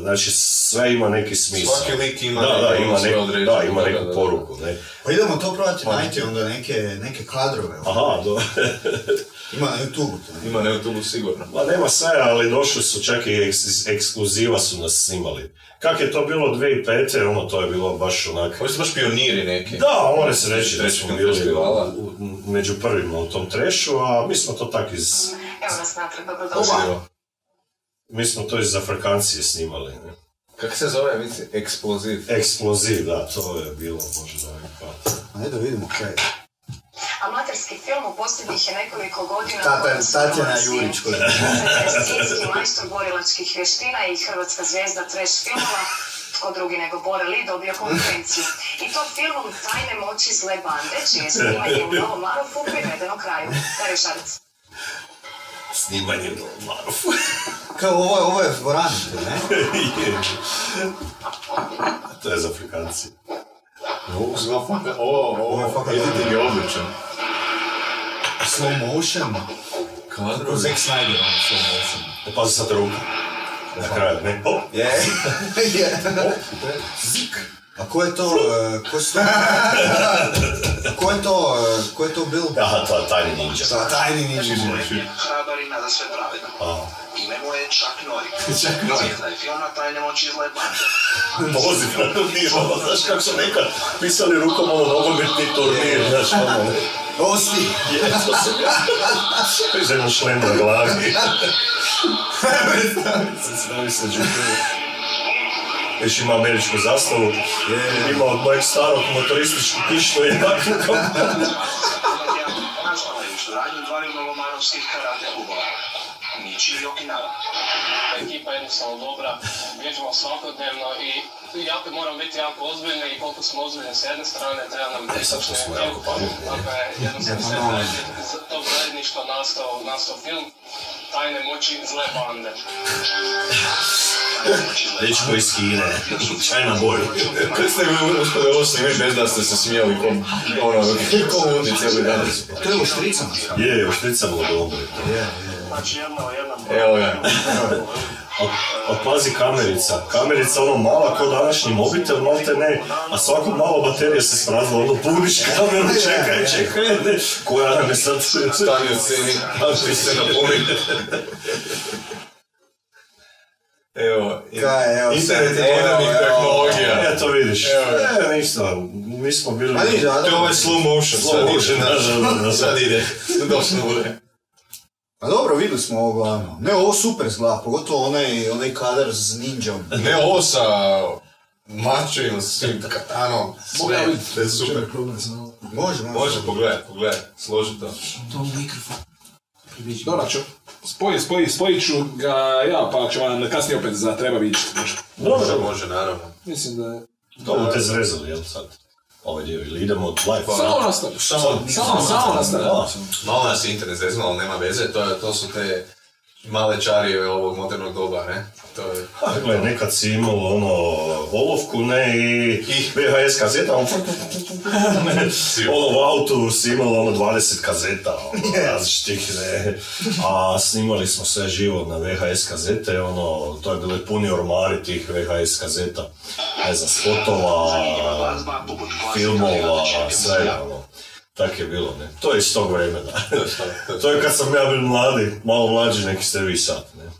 Znači, sve ima neki smisao. Svaki lik ima da, da, neku ima, svoju neku, određenu- da, ima da, neku da, da. poruku, ne. Pa idemo to probati najti onda neke, neke kadrove. Aha, do, Ima na YouTube-u to. ne? Ima na YouTube sigurno. Ma nema sve, ali došli su čak i eks, ekskluziva su nas snimali. Kak je to bilo 2005. ono to je bilo baš onak... Ovo su baš pioniri neki. Da, more se reći da smo bili u- u- među prvima u tom trešu, a mi smo to tak iz... Evo nas natrag. Uživo. Mi smo to iz Afrikancije snimali. Ne? Kako se zove, misli, eksploziv? Eksploziv, da, to je bilo možda pa. Ajde da vidimo kaj je. Amaterski film u posljednjih je nekoliko godina... Tata- ponos Tatjana Jurić koji- Svjetski majstor borilačkih vještina i hrvatska zvijezda trash filmova, tko drugi nego Bore Lee, dobio konkurenciju. I to filmom Tajne moći zle bande, čije snimanje u Novom Marofu privedeno kraju. Dario Šarac. Snimanje u Novom Marofu. Kao ovo, je- ovo je ne? to je za Afrikanci. Ovo, ovo, Ovo je fakat editing je odličan. Slow motion. Ko Kadrovi. Zack Snyder, ono, slow motion. E, pazi sad ruka. Na kraju, ne? Hop. Je, je. A ko je to, e, ko su to? Ko je to, e, ko je to bil? Aha, to je tajni ninja. Tajni ninja. Hrabar i nada sve pravedno. Ime mu je Chuck Norris. Chuck Norris. Zvijezda je filma Tajne moći zle bande. poziv na turnir, ono, znaš kako su nekad pisali rukom ono nogometni turnir, znaš, ono, Osti! je, to sam ja. Jednom šlem na glavi. Stavi se džupi. Još ima američku zastavu, ima od mojeg starog motorističku kišnu jaknu kao Nazvala je u suradnju dvaju novomarovskih karate klubova. Niči i Okinawa. ekipa je jednostavno dobra, vježbamo svakodnevno i jako moramo biti jako ozbiljni i koliko smo ozbiljni s jedne strane, treba nam sad što smo jako pametni. Dakle, jednostavno sve zajedništvo, iz tog zajedništva nastao, nastao film Tajne moći zle bande. Tajne moći zle Dečko iz Kine, China boy. Kako ste ovo snimiti bez da ste se smijali ko, ono, ko ludi cijeli dan? To je u štricama. Je, u štricama dobro. Znači jedna, jedna Evo ga. A, a pazi kamerica, kamerica ono mala ko današnji mobitel, malte ne, a svako malo baterija se sprazila, ono puniš kameru, čekaj, čekaj, ne, koja nam je sad... Stani u sceni, svi se napuni. Evo, Kaj, evo, internet evo. tehnologija. E, to vidiš. Evo. E, ništa, mi smo bili... To je ovaj slow motion, Slow sad motion, ide, da, da, da, da. sad ide, došlo bude. Pa dobro, vidjeli smo ovo glavno. Ne, ovo super izgleda, pogotovo onaj, onaj kadar s ninjom. Ne ovo sa mačevima, s svim katanom, sve, to je super. Može, može. Može, pogledaj, pogledaj, složi to. To mikrofon. Dobro, ću. Spoji, spoji, spojit ću ga ja, pa ću vam kasnije opet za treba vidjeti. Može. Može, može, naravno. Mislim da je... To te zrezali, jel sad? Ovaj dio, ili idemo live? Samo nastavi. Samo, Samo, samo nastavi. Malo nas je internet zeznuo, ali nema veze, to, to su te male čarije ovog modernog doba, ne? To je... Gle, nekad si imao ono olovku, ne, i VHS kazeta, ono, ne, ono u autu si imao ono 20 kazeta, ono, različitih, ne, a snimali smo sve živo na VHS kazete, ono, to je bile puni ormari tih VHS kazeta, ne znam, spotova, filmova, sve, ono, tak je bilo, ne, to je iz tog vremena. to je kad sam ja bil mladi, malo mlađi neki ste vi sad, ne.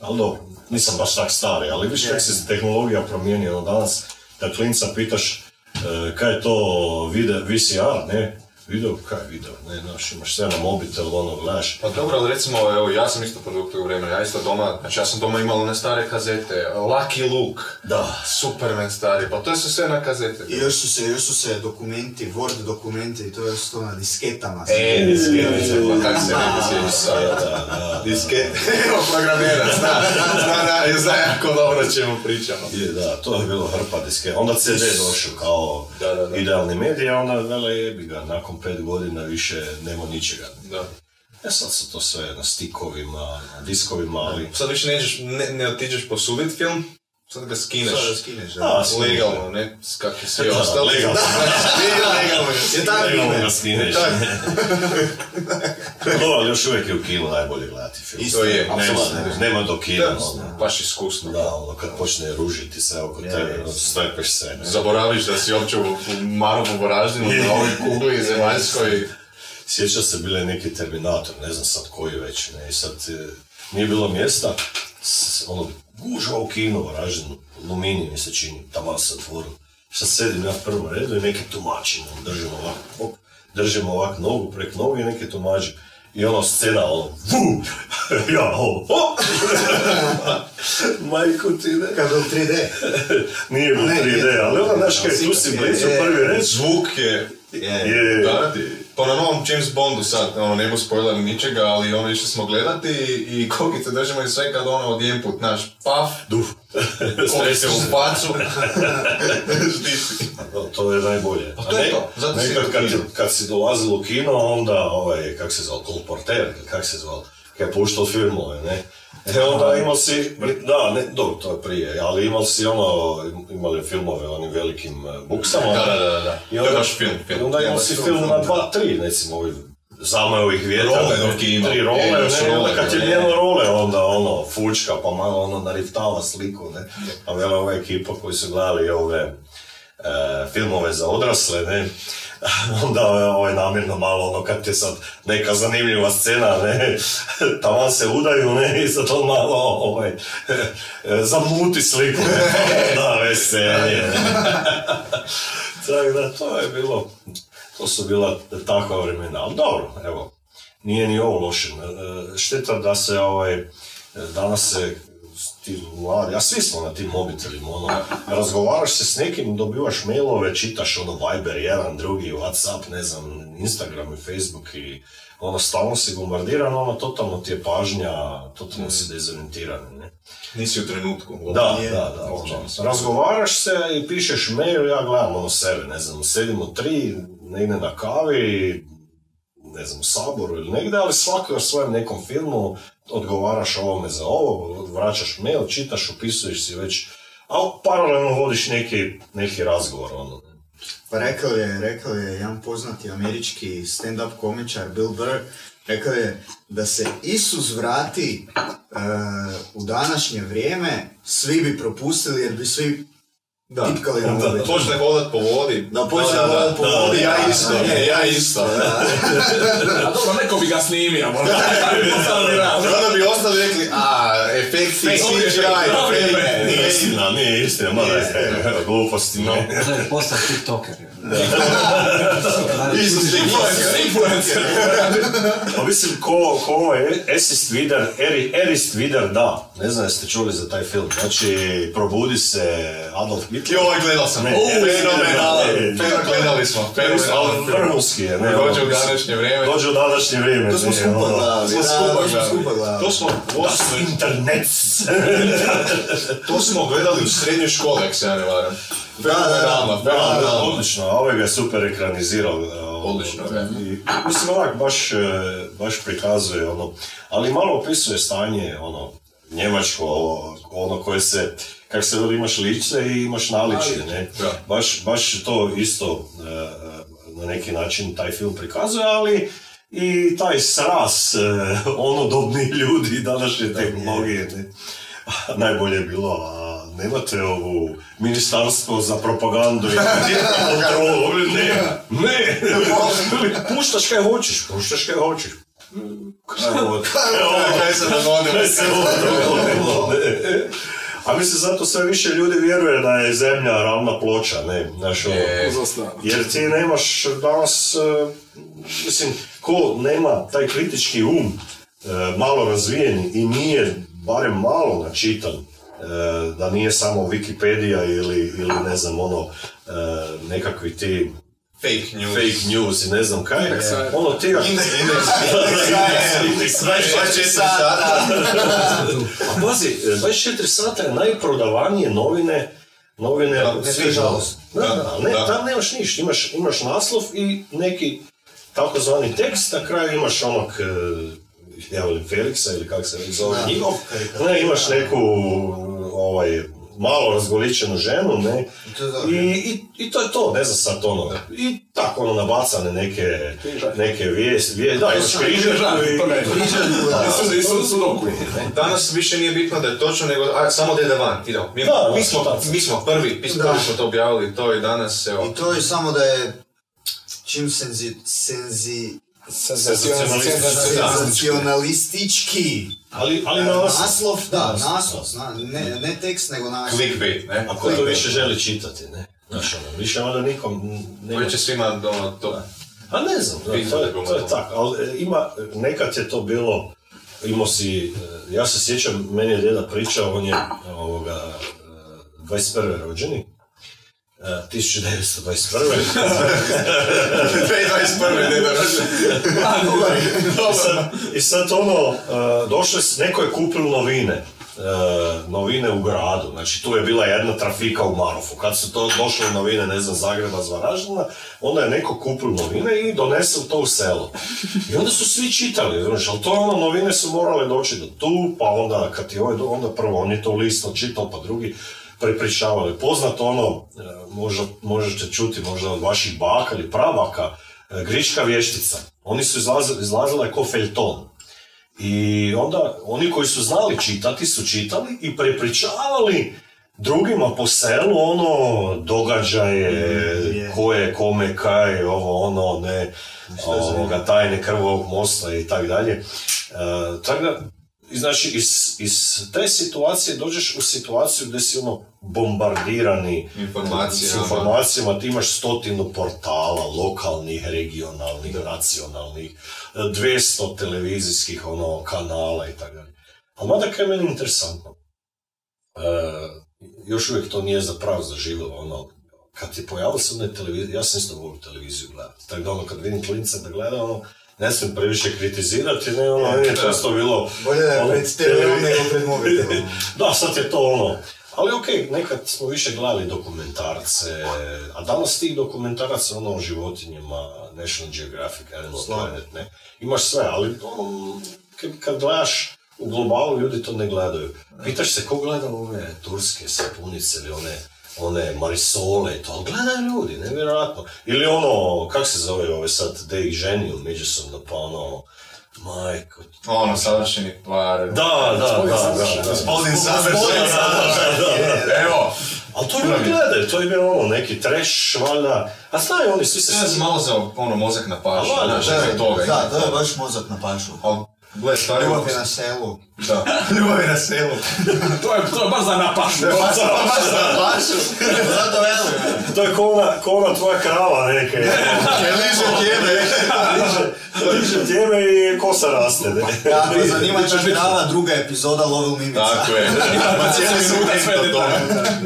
Ali dobro, nisam baš tak stari, ali viš kako se tehnologija promijenila danas, da klinca pitaš e, kaj je to VCR, ne, video, kaj video, ne, znaš, imaš sve na mobitel, ono, gledaš. Pa dobro, ali recimo, evo, ja sam isto produkt tog vremena, ja isto doma, znači ja sam doma imao one stare kazete, Lucky Luke, Da. Superman stari, pa to su sve na kazete. I još su se, još su se dokumenti, Word dokumenti, i to je to na disketama. E, disketice, pa kak se ne bi sjeći sad. Diskete, evo programera, zna, zna, zna, zna jako dobro čemu pričamo. Je, da, to je bilo hrpa diske. Onda CD došao kao Da, da, da. idealni medij, a onda vele jebi ga, nakon pet godina više nema ničega. Da. E sad su to sve na stikovima, na diskovima, ali... Sad više neđeš, ne, ne otiđeš posudit film, sad ga skineš. Sada skineš, da. A, skineš, Legalno, ne, s kakvi svi Da, ostali. legalno. legalno. Je tako Legalno ga skineš. No, ali još uvijek je u kinu najbolje gledati film. To je, nema, apsolutno. nema do kina, Da, ono. baš iskusno. Da, ono, kad počne ružiti sve oko tebe, strepeš se. Zaboraviš da si uopće u u Marovu Varaždinu, na ovoj kugli zemaljskoj. Sjeća se bile neki Terminator, ne znam sad koji već, ne, i sad e, nije bilo mjesta, ono, gužva u kinu, Varaždinu, Lumini mi se čini, tamo se otvorilo. Sad sedim ja u prvom redu i neki tumači, ono, držim ovak, op, držim ovak nogu prek nogu i neki tumači. I ono scena, ono, vu, ja, ovo, o! Majku ti ne. Kad u 3D. Nije bilo Ne, 3D, nije. ali ono, znaš, kaj tu si blizu, prvi red, Zvuk je... je, Da, pa na novom James Bondu sad, ono, ne bu spoiler ničega, ali ono, išli smo gledati i kokice držimo i sve kad ono odjedanput, naš, paf, du. kokice u facu, štiti. To, je najbolje. Pa to je to, zato si nekad u kad, kad si dolazil u kino, onda, ovaj, kak se zvao, kolporter, kak se zvao, kad je puštao filmove, ne? E onda imao si, da, ne, dobro, to je prije, ali imao si ono, imali filmove onim velikim eh, buksama. Da, da, da, da. I je baš film, film. Onda imao si film, na dva, tri, recimo, ovi zamajovih ne, imao. tri role, E, ne, i onda kad je ne. njeno role, onda ono, fučka, pa malo ono nariftava sliku, ne, a vela ova ekipa koji su gledali ove e, filmove za odrasle, ne, onda je ovaj namjerno malo ono kad je sad neka zanimljiva scena, ne, tamo se udaju, ne, i sad on malo ovaj, zamuti sliku, ne, da, veselje, ne. Tako da, to je bilo, to su bila takva vremena, ali dobro, evo, nije ni ovo loše. E, Šteta da se ovaj, danas se ti mladi, a svi smo na tim mobitelima, ono, razgovaraš se s nekim, dobivaš mailove, čitaš ono Viber, jedan, drugi, Whatsapp, ne znam, Instagram i Facebook i ono, stalno si bombardiran, ono, totalno ti je pažnja, totalno si dezorientiran, ne? Nisi u trenutku. Da, Je, da, da. uopće Ono, razgovaraš se i pišeš mail, ja gledam ono sebe, ne znam, sedimo tri, negdje na kavi, ne znam, u saboru ili negdje, ali svako o svojem nekom filmu odgovaraš ovome za ovo, vraćaš mail, čitaš, upisuješ si već, a paralelno vodiš neki, neki razgovor, ono. Pa rekao je, rekao je jedan poznati američki stand-up komičar Bill Burr, rekao je da se Isus vrati e, u današnje vrijeme, svi bi propustili jer bi svi Da. Da, mobitel. počne hodat po vodi. Da počne Da, da, hodat po da, vodi, Ja da. isto, ne, ja isto. A dobro, neko bi ga snimio, možda. Onda bi ostali rekli, a, efekti, CGI, fake. Nije istina, nije istina, ma ne, gluposti, no. Da je postao tiktoker. Isus influencer. Pa mislim, ko, ko je Esist Vider, Eri, Erist Vider, da. Ne znam jeste čuli za taj film. Znači, probudi se Adolf Hitler. Joj, gledao sam. Fenomenalan. gledali smo. Fenomenalan. Vrhunski je, ne. Dođe u današnje vrijeme. Dođe u današnje vrijeme. To smo skupa ono, gledali. to smo internet. to smo gledali u srednjoj školi, ako se ja ne varam. Da, da, da. Fenomenalno, Da, fenomenalno. odlično, a ovaj ga je super ekranizirao. Odlično, mislim, onak, baš, e, baš prikazuje, ono, ali malo opisuje stanje, ono, njemačko, ono koje se, kako se veli, imaš lice i imaš naličje, ne? Baš, baš to isto e, e, na neki način taj film prikazuje, ali i taj sras, e, onodobni ljudi današnje tehnologije, ne? Najbolje je bilo, a nemate ovu ministarstvo za propagandu i kontrolu, ne, ne, puštaš kaj hoćeš, puštaš kaj hoćeš. God. Kaj se dogodilo? A mislim, zato sve više ljudi vjeruje da je zemlja ravna ploča, ne, znaš, ono, Je. Jer ti nemaš danas, e, mislim, ko nema taj kritički um e, malo razvijen i nije barem malo načitan, e, da nije samo Wikipedia ili, ili ne znam, ono, nekakvi ti Fake news. fake news i ne znam kaj, ono ti ga... Indeks 24 sata. A pazi, 24 sata je najprodavanije novine novine Da, svijetu. nažalost. Da, Da, da, ne, da. tam nemaš ništa, imaš, imaš naslov i neki takozvani tekst, na kraju imaš onog, e, ja volim Feliksa ili kako se zove Da, njihov, ne, imaš neku ovaj, malo razgoličenu ženu, ne, je i, i, i to je to, ne znam sad ono, i tako ono nabacane neke, neke vijesti, vije, da, imaš križaljku i... To ne. Križaljku, da. I su- i su- sudoku. Danas više nije bitno da je točno, nego a, samo da ide van. Idemo. Mi, Da, mi, smo, da. mi smo prvi, mi smo Da. prvi smo to objavili, to i danas, evo. I to je samo da je čim senzi, senzi, senzacionalistički Ali, ali naslov. naslov, da, naslov, zna, ne, ne tekst, nego naslov. Clickbait, ne? A ko to više želi čitati, ne? Znaš, ono, više onda nikom nema... Koji će svima ono, to... A ne znam, da, to, je, to je tako, ali e, ima, nekad je to bilo, imao si, e, ja se sjećam, meni je djeda pričao, on je ovoga, e, 21. rođeni, e, 1921. 2021. ne I sad, I sad ono, e, došlo je, s- neko je kupil novine, e, novine u gradu, znači tu je bila jedna trafika u Marofu, kad su to došle novine, ne znam, Zagreba, z Varaždina, onda je neko kupil novine i donesel to u selo. I onda su svi čitali, znaš, ali to ono, novine su morale doći do tu, pa onda kad ti ovaj, onda prvo on je to listo čitao, pa drugi prepričavali. Poznato ono, e, možda, možete čuti možda od vaših baka ili prabaka, e, Griška vještica. Oni su izlazili, izlazila je ko feljton. I onda oni koji su znali čitati su čitali i prepričavali drugima po selu ono događaje, je. ko je kome kaj, ovo ono, ne, ovoga, tajne krvog mosta i tak dalje. E, tako da, i znači, iz, iz te situacije dođeš u situaciju gdje si ono bombardirani Informacijama. s informacijama, ti imaš stotinu portala, lokalnih, regionalnih, nacionalnih, e, 200 televizijskih ono, kanala i tako dalje. Ali mada kaj je meni interesantno, e, još uvijek to nije zapravo zaživjelo, ono, kad je pojavila se ona televizija, ja sam isto volio televiziju gledati, tako da ono, kad vidim klinca da gleda, ono, ne smijem previše kritizirati, ne, ono, meni je često bilo... Bolje da je ono, pred nego pred mobitelom. da, sad je to ono. Ali okej, nekad smo više gledali dokumentarce, a danas tih dokumentaraca ono o životinjama, National Geographic, Animal. Planet, ne. Imaš sve, ali ono, kad, kad gledaš u globalu, ljudi to ne gledaju. Pitaš se ko gleda ove turske sapunice ili one one marisole i to, ali gledaju ljudi, nevjerojatno. Ili ono, kak se zove ove sad, da ih ženiju međusobno, pa ono, majko, Ono, savršeni par. da, da, da, da, da. Gospodin Gospodin savršen. savršen, da, da, da. Evo, Ali to ljudi gledaju, to je bilo ono, neki trash, valjda, a znaju oni, svi se... Ja sam malo za ono mozak na pašu, da. Da, to je baš mozak na pašu. Gle, stari Ljubav je na selu. Da, ljubav je na selu. To je, to je baš za napašu. Baš na pašu. Zato velim. To je ko ona, ko ona tvoja krava neke. Ne liže tjebe. liže, liže tjeme i kosa raste. Ne? Ja, pa zanima će krava druga epizoda Lovil Mimica. Tako je. Ma cijeli Sve minute sve do toga.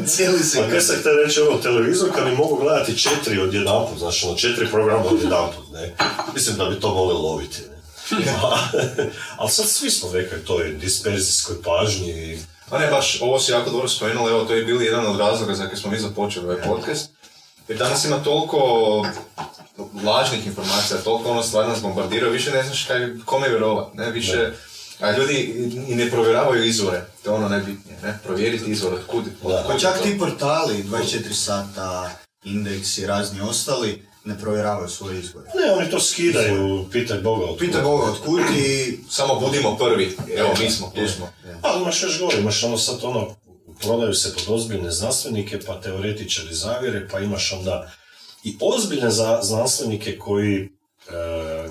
Cijeli se. kaj se te reći, ono, televizor kad bi mogu gledati četiri od jedanput, znači ono, četiri programa od jedanput, ne? Mislim da bi to mogli loviti, ne? Ali sad svi smo rekli to je disperzijskoj pažnji. A ne, baš, ovo si jako dobro spomenula, evo, to je bili jedan od razloga za koje smo mi započeli ovaj podcast. Jer danas ima toliko lažnih informacija, toliko ono stvari nas bombardiraju, više ne znaš kaj, kome vjerovat, ne, više... A ljudi i ne provjeravaju izvore, to je ono najbitnije, ne, provjeriti izvor, otkud, Da. otkud Pa čak ti portali, 24 sata, indeks i razni ostali, ne provjeravaju svoje izbore. ne, oni to skidaju, pitaj Boga od Pita Boga otkud i... Samo budimo prvi, evo, mi smo, tu smo. Ali imaš još gore, imaš ono sad ono, prodaju se pod ozbiljne znanstvenike, pa teoretičari zavjere, pa imaš onda i ozbiljne za, znanstvenike koji e,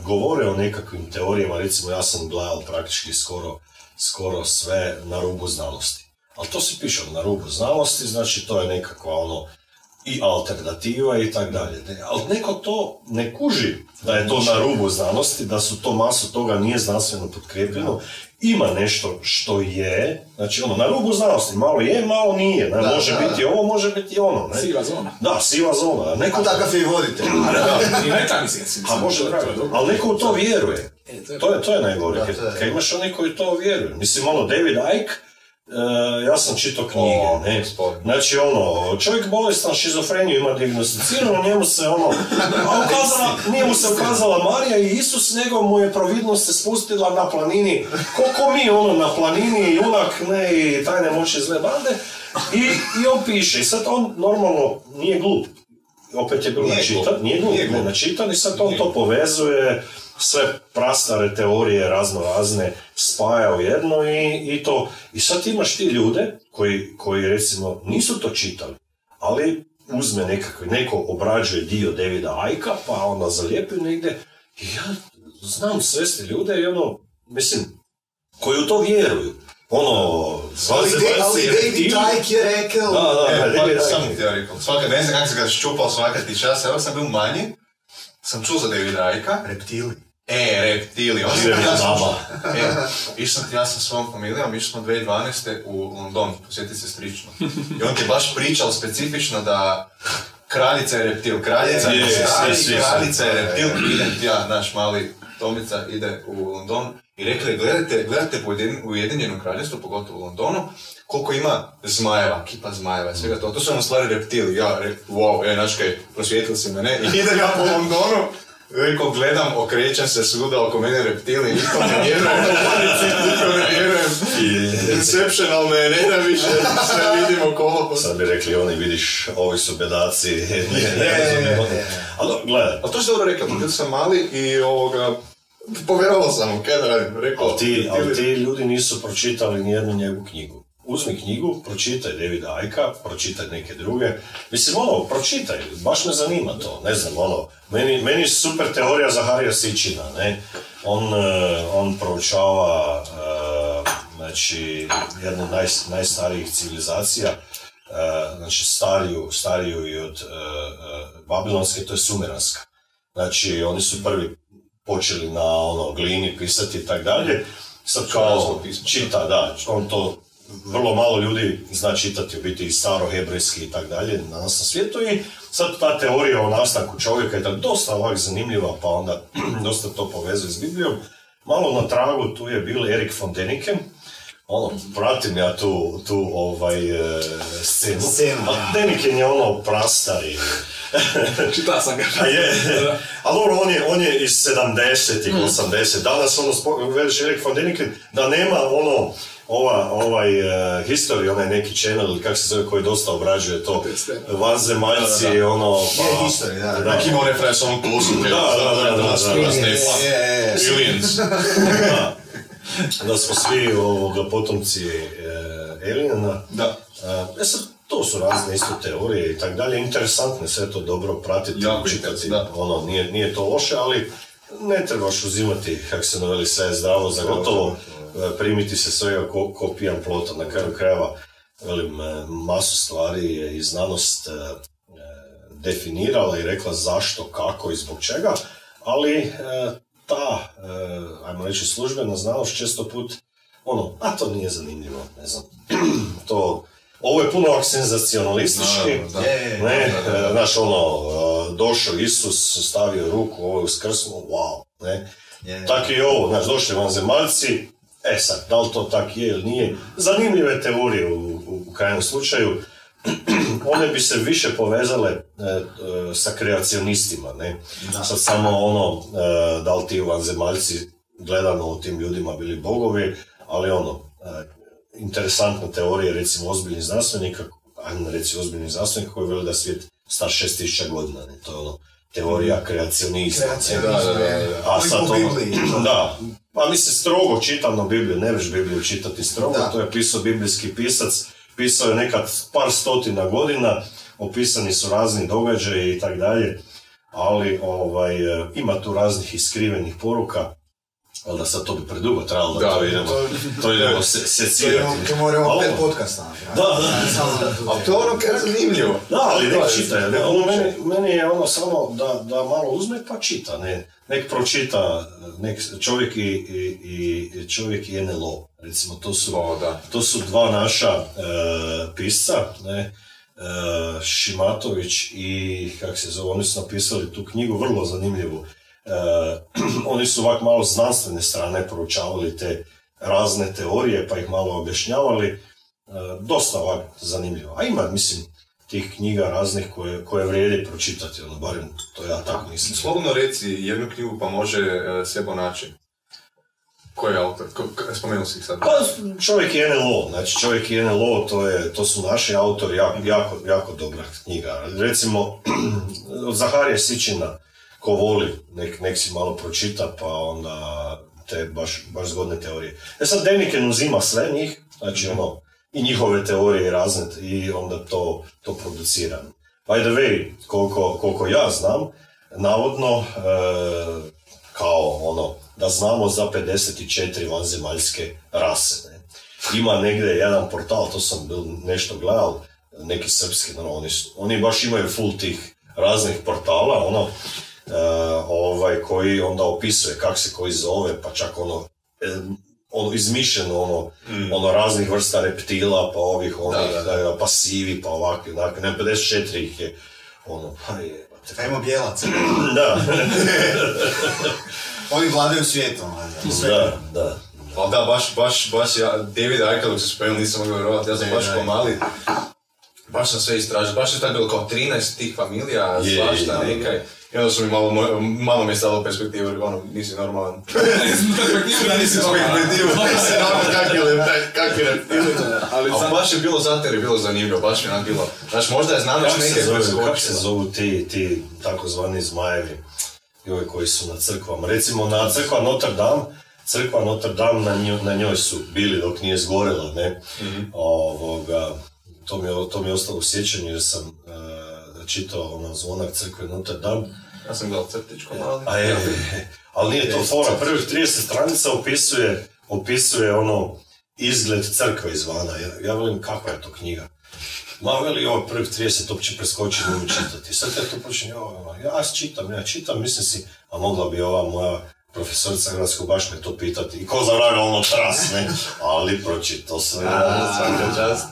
govore o nekakvim teorijama, recimo ja sam gledao praktički skoro, skoro sve na rubu znanosti. Ali to se piše na rubu znanosti, znači to je nekakva ono i alternativa i tak dalje. Ali neko to ne kuži da je to na rubu znanosti, da su to masu toga nije znanstveno potkrijepljeno. Ima nešto što je, znači ono, na rubu znanosti, malo je, malo nije. Ne, Da, može da, biti ovo, može biti ono. Ne? Siva zona. Da, siva zona. Neko, A takav je i voditelj. Mislim. a može ali neko u to vjeruje. E, to je- To je, najgore, Da, kad, imaš oni koji to vjeruje. Mislim, ono, David Icke, e, ja sam čitao knjige, O, ne? Znači, ono, čovjek bolestan šizofreniju ima diagnosticirano, njemu se ono, ukazala, nije mu se ukazala Marija i Isus, nego mu je providnost se spustila na planini, koliko mi, ono, na planini, junak, ne, i tajne moći zle bande, i, i on piše, i sad on normalno nije glup, opet je bilo Nije načitan, glup. nije glup, Nije ne glup. načitan i sad on Nije to povezuje, sve prastare teorije razno razne spaja u jedno i, i to. I sad imaš ti ljude koji, koji recimo nisu to čitali, ali uzme nekakvi, neko obrađuje dio Davida Ajka, pa onda zalijepi negdje i ja znam svesti ljude i ono, mislim, koji u to vjeruju. Ono, Ali, de, ali David. Icke je rekao... Da, da, E, da, pa, sam Icke. ti rekao. Svaka, ne znam kako sam ga ščupao svaka ti čas, evo sam bio manji, sam čuo za Davida Icka. Reptili. E, reptili, on Idem ja sam, e, išao sam ti ja sa svojom familijom, išli smo 2012. u London, posjetiti se strično. I on ti je baš pričao specifično da kraljica je reptil, kraljica Je, kraljica je reptil, idem ja, naš mali Tomica ide u London i rekli, gledajte, gledajte Ujedin- Ujedinjenom kraljestvu, pogotovo u Londonu, koliko ima zmajeva, kipa zmajeva i svega to. To su ono stvari reptili. Ja rekao, wow, e, znaš kaj, prosvijetili si mene. I idem ja po Londonu, Rekao, gledam, okrećem se svuda oko mene reptili, nikom ne vjerujem, nikom ne vjerujem. Inceptional me ne da više, sve vidimo kolo. Sad bi rekli oni, vidiš, ovi su bedaci, ne je, razumiju. je. Ali gledaj, A to si dobro rekao, kad sam mali i ovoga, povjerovao sam mu, kaj da radim, rekao. ali ti, ali ti ljudi nisu pročitali nijednu njegovu knjigu. Uzmi knjigu, pročitaj Davida Ajka, pročitaj neke druge. Mislim, ono, pročitaj, baš me zanima to, ne znam, ono, meni, meni je super teorija Zaharija Sičina, ne? On, eh, on proučava, eh, znači, jednu od naj, najstarijih civilizacija, eh, znači stariju, stariju i od Babilonske, to je Sumeranska. Znači, oni su prvi počeli na ono glini pisati i tak dalje. Sad kao čita, da, on to vrlo malo ljudi zna čitati u biti i staro hebrejski i tak dalje na nas na svijetu i sad ta teorija o nastanku čovjeka je tak dosta ovak zanimljiva pa onda dosta to povezuje s Biblijom. Malo na tragu tu je bil Erik von Deniken, ono, pratim ja tu, tu ovaj e, scenu. Scenu, A da. Deniken je ono prastari. Čita sam ga. A je, ali dobro, on je, on je iz 70-ih, 80 Danas ono, veliš Erik von Deniken, da nema ono, ova, ovaj uh, history, onaj neki channel, ili kako se zove, koji dosta obrađuje to, vanzemaljci, Da, da, da. ono, pa... Je history, da, da. Nek ima onaj fraj sa onom plusom, Da, da, da, da, da. Da, da smo svi ovoga potomci e, aliena. Da. E, sad, to to su razne isto teorije i tako dalje, interesantne, sve to dobro pratiti, Jako čitati, da. ono, nije, nije to loše, ali ne trebaš uzimati, kako se noveli, sve je zdravo za gotovo, primiti se svega ko, ko pijan plota, na kraju krajeva, velim, e, masu stvari je i znanost e, e, definirala i rekla zašto, kako i zbog čega, ali e, ta, e, ajmo reći, službena znanost često put, ono, a to nije zanimljivo, ne znam, to, ovo je puno senzacionalistički, da. Je, je, je. ne, e, znaš, ono, e, došao Isus, stavio ruku, ovo je uskrsnuo, wow, ne, Je. tako i ovo, znaš, došli vanzemaljci, e sad, da li to tak je ili nije, zanimljive teorije u, u, u krajnjem slučaju, one bi se više povezale e, e, sa kreacionistima, ne? Sad samo ono, e, da li ti vanzemaljci gledano u tim ljudima bili bogovi, ali ono, e, interesantna teorija, recimo, ozbiljnih znanstvenika, ajmo reći ozbiljnih znanstvenika koji veli da je svijet star 6000 godina, ne? To je ono, teorija kreacionista. ne? Kreacionizam, Da, da, da, da. A sad ono, da, pa mislim strogo čitam na Bibliju, ne veš Bibliju čitati strogo, Da. to je pisao biblijski pisac, pisao je nekad par stotina godina, opisani su razni događaji i tak dalje, ali ovaj, e, ima tu raznih iskrivenih poruka, ali da sad to bi predugo trajalo da, Da, to idemo, to idemo se, To secirati. to moramo Ali pet ono- podcasta. Da, da. Samo- Ali to je ono kaj je zanimljivo. Da, ali To nek je- čita, ne, ono, meni, meni je ono samo da, da malo uzme pa čita, ne, nek pročita, nek čovjek i, i, i čovjek i NLO, recimo to su, O, da. to su dva naša e, pisca, ne, e, Šimatović i, kak se zove, oni su napisali tu knjigu, vrlo zanimljivu, oni su ovak malo znanstvene strane proučavali te razne teorije, pa ih malo objašnjavali, E, dosta ovak zanimljivo. A ima, mislim, tih knjiga raznih koje, koje vrijedi pročitati, ono, barem to ja tako mislim. Slobodno reci jednu knjigu pa može e, Sebo naći. Ko je autor? Spomenuo si ih sad. Pa, čovjek je NLO, znači čovjek je NLO, to, je, to su naši autori, jako, jako, jako dobra knjiga. Recimo, od Zaharija Sičina, ko voli, nek, nek si malo pročita, pa onda te baš, baš zgodne teorije. E sad, Deniken uzima sve njih, znači ono, i njihove teorije razne, i onda to, to producira. By the way, koliko, koliko ja znam, navodno, e, kao ono, da znamo za 54 vanzemaljske rase. Ne? Ima negdje jedan portal, to sam bil nešto gledal, neki srpski, no, oni, su- oni baš imaju full tih raznih portala, ono, ovaj, koji onda opisuje kak se koji zove, pa čak ono, e, ono izmišljeno, ono, ono raznih vrsta reptila, pa ovih, onih, da, da. e, pa sivi, pa ovakvi, onakvi, ne, 54 ih je, ono, pa je, Ajmo bijelaca. da, Oni vladaju svijetom. valjda. da, da. Ali da, baš, baš, baš ja, David Icke, dok se spomenuli, nisam mogao vjerovati, ja sam Ne, baš ne. ko mali, baš sam sve istražio, baš je tako bilo kao 13 tih familija, Je, svašta je, je. nekaj. I onda su mi malo, moj- malo mi je stalo perspektivu, jer ono, nisi normalan. Da nisi Perspektivu, nisi normalan, kakvi le- kakvi reptili. Ali sam- baš je bilo zato jer je bilo zanimljivo, baš mi je onak bilo. Znaš, možda je Kako se, neke zove, preskočila. kako se zovu ti, ti takozvani zmajevi, joj, koji su na crkvama? Recimo na crkva Notre Dame, crkva Notre Dame, na njoj, na njoj su bili dok nije zgorela, ne? Ovoga, to, mi je, to mi je ostalo u sjećanju jer sam e, čitao ono zvonak crkve Notre Dame, Ja sam gledao crtičko a je, ali nije to fora, prvih 30 stranica opisuje, opisuje ono izgled crkve izvana. Ja, ja velim kakva je to knjiga. Ma veli ovo prvih 30 uopće preskoči ne čitati. Sad ja to počnem, ja, ja čitam, ja čitam, mislim si, a mogla bi ova moja profesorica hrvatskog baš me to pitati. I ko za vraga ono tras, ne? Ali pročito sve. Čast.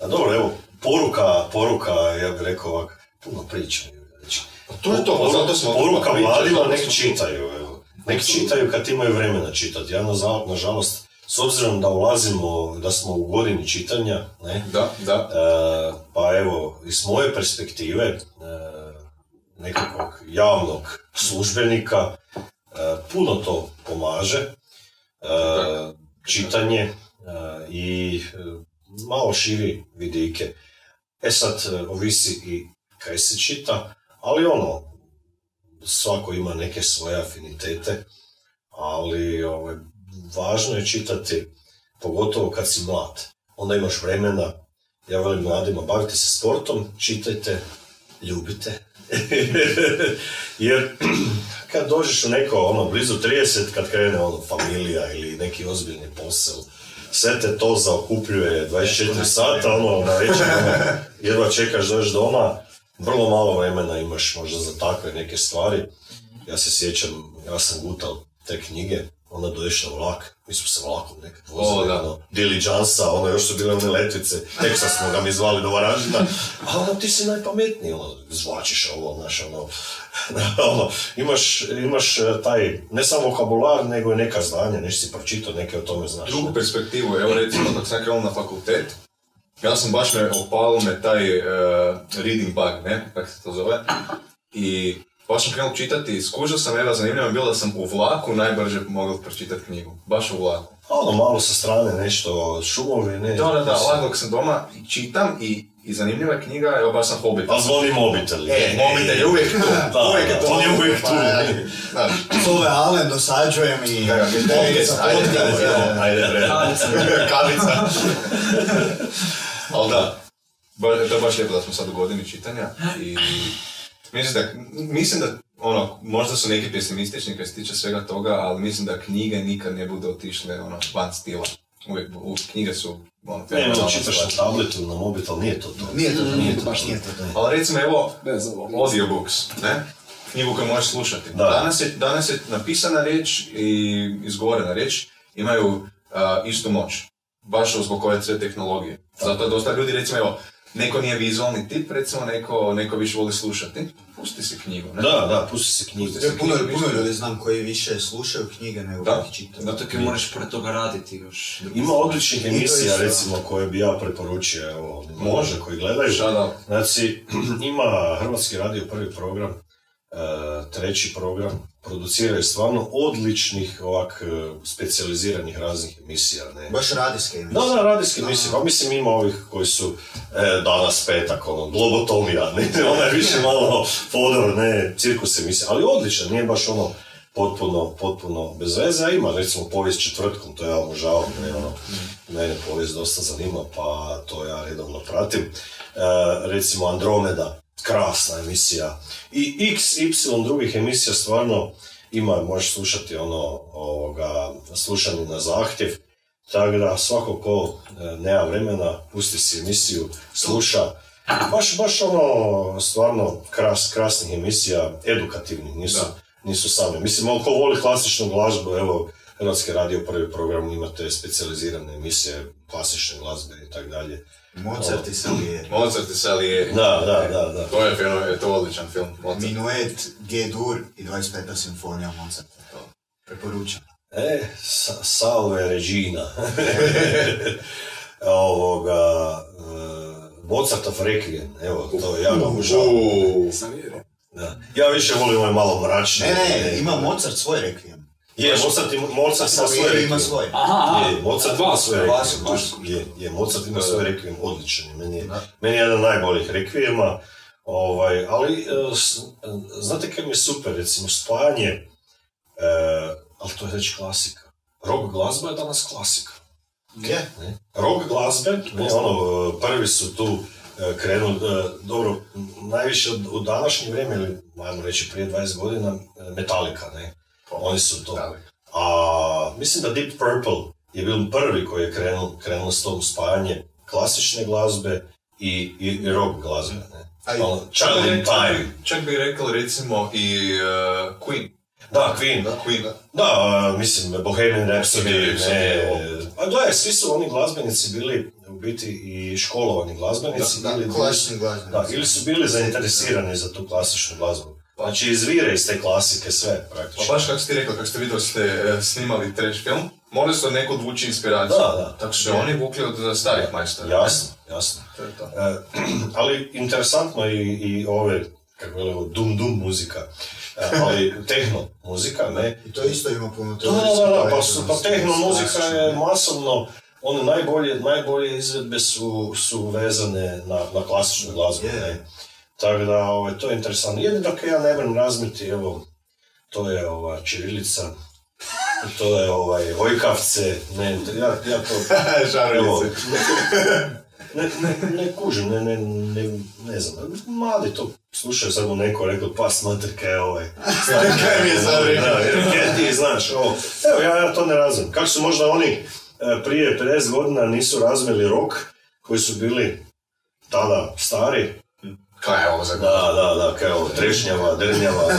A dobro, evo, poruka, poruka, ja bih rekao ovak, puno pričam. Znači, To je to, pa zato smo Poruka mladima, nek čitaju, evo. Nek čitaju kad imaju vremena čitati. Ja, nažalost, s obzirom da ulazimo, da smo u godini čitanja, ne, Da, da. e, pa evo, iz moje perspektive, e, nekakvog javnog službenika, e, puno to pomaže, e, čitanje i malo širi vidike. E sad, e, ovisi i kaj se čita, ali ono, svako ima neke svoje afinitete, ali ovaj, važno je čitati, pogotovo kad si mlad. Onda imaš vremena, ja velim mladima, bavite se sportom, čitajte, ljubite. Jer kad dođeš u neko, ono, blizu 30, kad krene ono, familija ili neki ozbiljni posao, sve te to zaokupljuje 24 sata, ono, na večer, ono, jedva čekaš doći doma, vrlo malo vremena imaš možda za takve neke stvari. Ja se sjećam, ja sam gutal te knjige, onda dođeš na vlak, mi smo se vlakom nekad vozili, ono, Diligensa, ono, još su bile one letvice, teksa smo ga mi zvali do Varaždina, a ono, ti si najpametniji, ono, zvlačiš ovo, znaš, ono, ono, imaš, imaš eh, taj, ne samo vokabular, nego i neka znanja, nešto si pročitao, neke o tome znaš. drugu perspektivu, evo recimo dok sam na fakultet, ja sam baš me opalio me taj uh, reading bug, ne, kako se to zove, i baš sam krenuo čitati i skužio sam, evo zanimljivo je bilo da sam u vlaku najbrže mogao pročitati knjigu, baš u vlaku. Ono, malo sa strane nešto, šumovi, ne. Da, da, da, dok sam doma i čitam i, i zanimljiva je knjiga, evo baš sam Hobbit. Pa zvoni mobitel. E, mobitel je uvijek tu, Da, uvijek je da, tu. on je uvijek tu. Pa, znaš, Zove Alen, dosađujem i... Da, da, podcast, ajde, ajde, ajde, ajde, ajde. Kavica. Ali da, ba- to je baš lijepo da smo sad u godini čitanja i mislim da, mislim da ono, možda su neki pesimistični kad se tiče svega toga, ali mislim da knjige nikad ne budu otišle ono, van stila. Uvijek, u, knjige su ono, Ne, ono, čitaš na tabletu, na mobitel, nije to to. Nije to, Nije to baš nije to. Ali recimo evo, audiobooks, ne? Knjigu koju možeš slušati. Da. Danas, je, danas je napisana riječ i izgovorena riječ imaju a, istu moć. Baš zbog ove sve tehnologije. Zato je dosta ljudi, recimo, evo, neko nije vizualni tip, recimo, neko, neko više voli slušati. Pusti si knjigu, ne? Da, da, pusti se knjigu. Pusti se Puno, knjigu, puno ljudi znam koji više slušaju knjige nego Da. ih čitaju. Zato kaj moraš pored toga raditi još. Ima odličnih emisija, recimo, koje bi ja preporučio, evo, može, koji gledaju. Shout out. Znači, ima Hrvatski radio prvi program, treći program, produciraju stvarno odličnih, ovak, e, specijaliziranih raznih emisija, ne. Baš radijske Da, emisije. da, radijske emisije, pa mislim ima ovih koji su e, danas petak, ono, globotomija, ne, ona je više malo fodor, ne, cirkus emisija, ali odličan, nije baš ono potpuno, potpuno bez veze, a ima recimo povijest četvrtkom, to ja obožavam, ne, ono, mene povijest dosta zanima, pa to ja redovno pratim. E, recimo Andromeda, krasna emisija, i x, y drugih emisija stvarno ima, možeš slušati ono, ovoga, slušanje na zahtjev, tako da svako ko e, nema vremena, pusti si emisiju, sluša. Baš, baš ono, stvarno kras, krasnih emisija, edukativnih, nisu, nisu same. Mislim, ono, ko voli klasičnu glazbu, evo, Hrvatski radio prvi program imate specijalizirane emisije, klasične glazbe i tako dalje. Mozart i Salieri. Mozart i Salieri. Da, da, da, da. To je, fenomen, je to odličan film. Mozart. Minuet, G-dur i 25. simfonija Mozarta. To preporučam. E, sa, Salve Regina. Ovoga, e, Mozartov Requiem, evo, to ja ga. Salieri. Da. Ja više volim ove malo mračne. Ne, ne, ima Mozart svoj rekvijem. Je, Mozart, ima, Mozart ima svoj Salieri ima Requiem. svoj. Aha, Je, Mozart dva ima su, svoj dva Requiem. su, dva su. Je, je, Mozart ima svoj Requiem, odličan je. Meni je, meni je jedan od najboljih Requiema. Ovaj, ali, e, znate kaj mi je super, recimo, spajanje, e, ali to je već klasika. Rock glazba je danas klasika. Je. Ne? Rock glazbe, ne, ono, prvi su tu e, krenuli, e, dobro, najviše od- u današnje vrijeme, ili ajmo reći prije 20 godina, Metallica, ne? Oni su to. A mislim da Deep Purple je bil prvi koji je krenuo, krenuo s tom spajanje klasične glazbe i, i, i rock glazbe, ne? A i- Ono, Child in Time. Čak bi rekao recimo i uh, Queen. Da, Queen. Queen. Da, a, mislim, Bohemian Rhapsody, ne, pa gledaj, svi su oni glazbenici bili u biti i školovani glazbenici. Da, ili bili- glazbenici. Da, ili su bili zainteresirani za tu klasičnu glazbu. Znači, izvire iz te klasike sve, Pa praktično. baš kako ste rekli, kako ste vidio ste e, snimali trash film, morali su od nekog vući inspiraciju. Da, da. Tako su oni vukli od starih majstora. Jasno, jasno. To je to. E, ali interesantno i, i ove, kako velimo, dum dum muzika, E, ali tehno muzika, ne? I to isto ima puno Da, da, da, pa, su, pa tehno muzika klasičnim, je masovno, one najbolje, najbolje izvedbe su, su vezane na, na klasičnu glazbu, Je. ne? Tako da, ovaj, to je interesantno. Jedino kaj ja ne vrem razmiti, evo, to je ova Čirilica, to je ovaj Ojkavce, ne, ja, ja to, evo, ne, ne, ne kužim, ne, ne, ne, ne znam, mladi to slušaju, sad mu neko rekao, pas mater, kaj je ovaj. Kaj mi je za ti znaš, ovo. Evo, ja, ja to ne razumijem. Kako su možda oni e, prije 50 godina nisu razumjeli rok, koji su bili tada stari, Kaj je ovo za da, da, da, kao trešnjava, drnjava,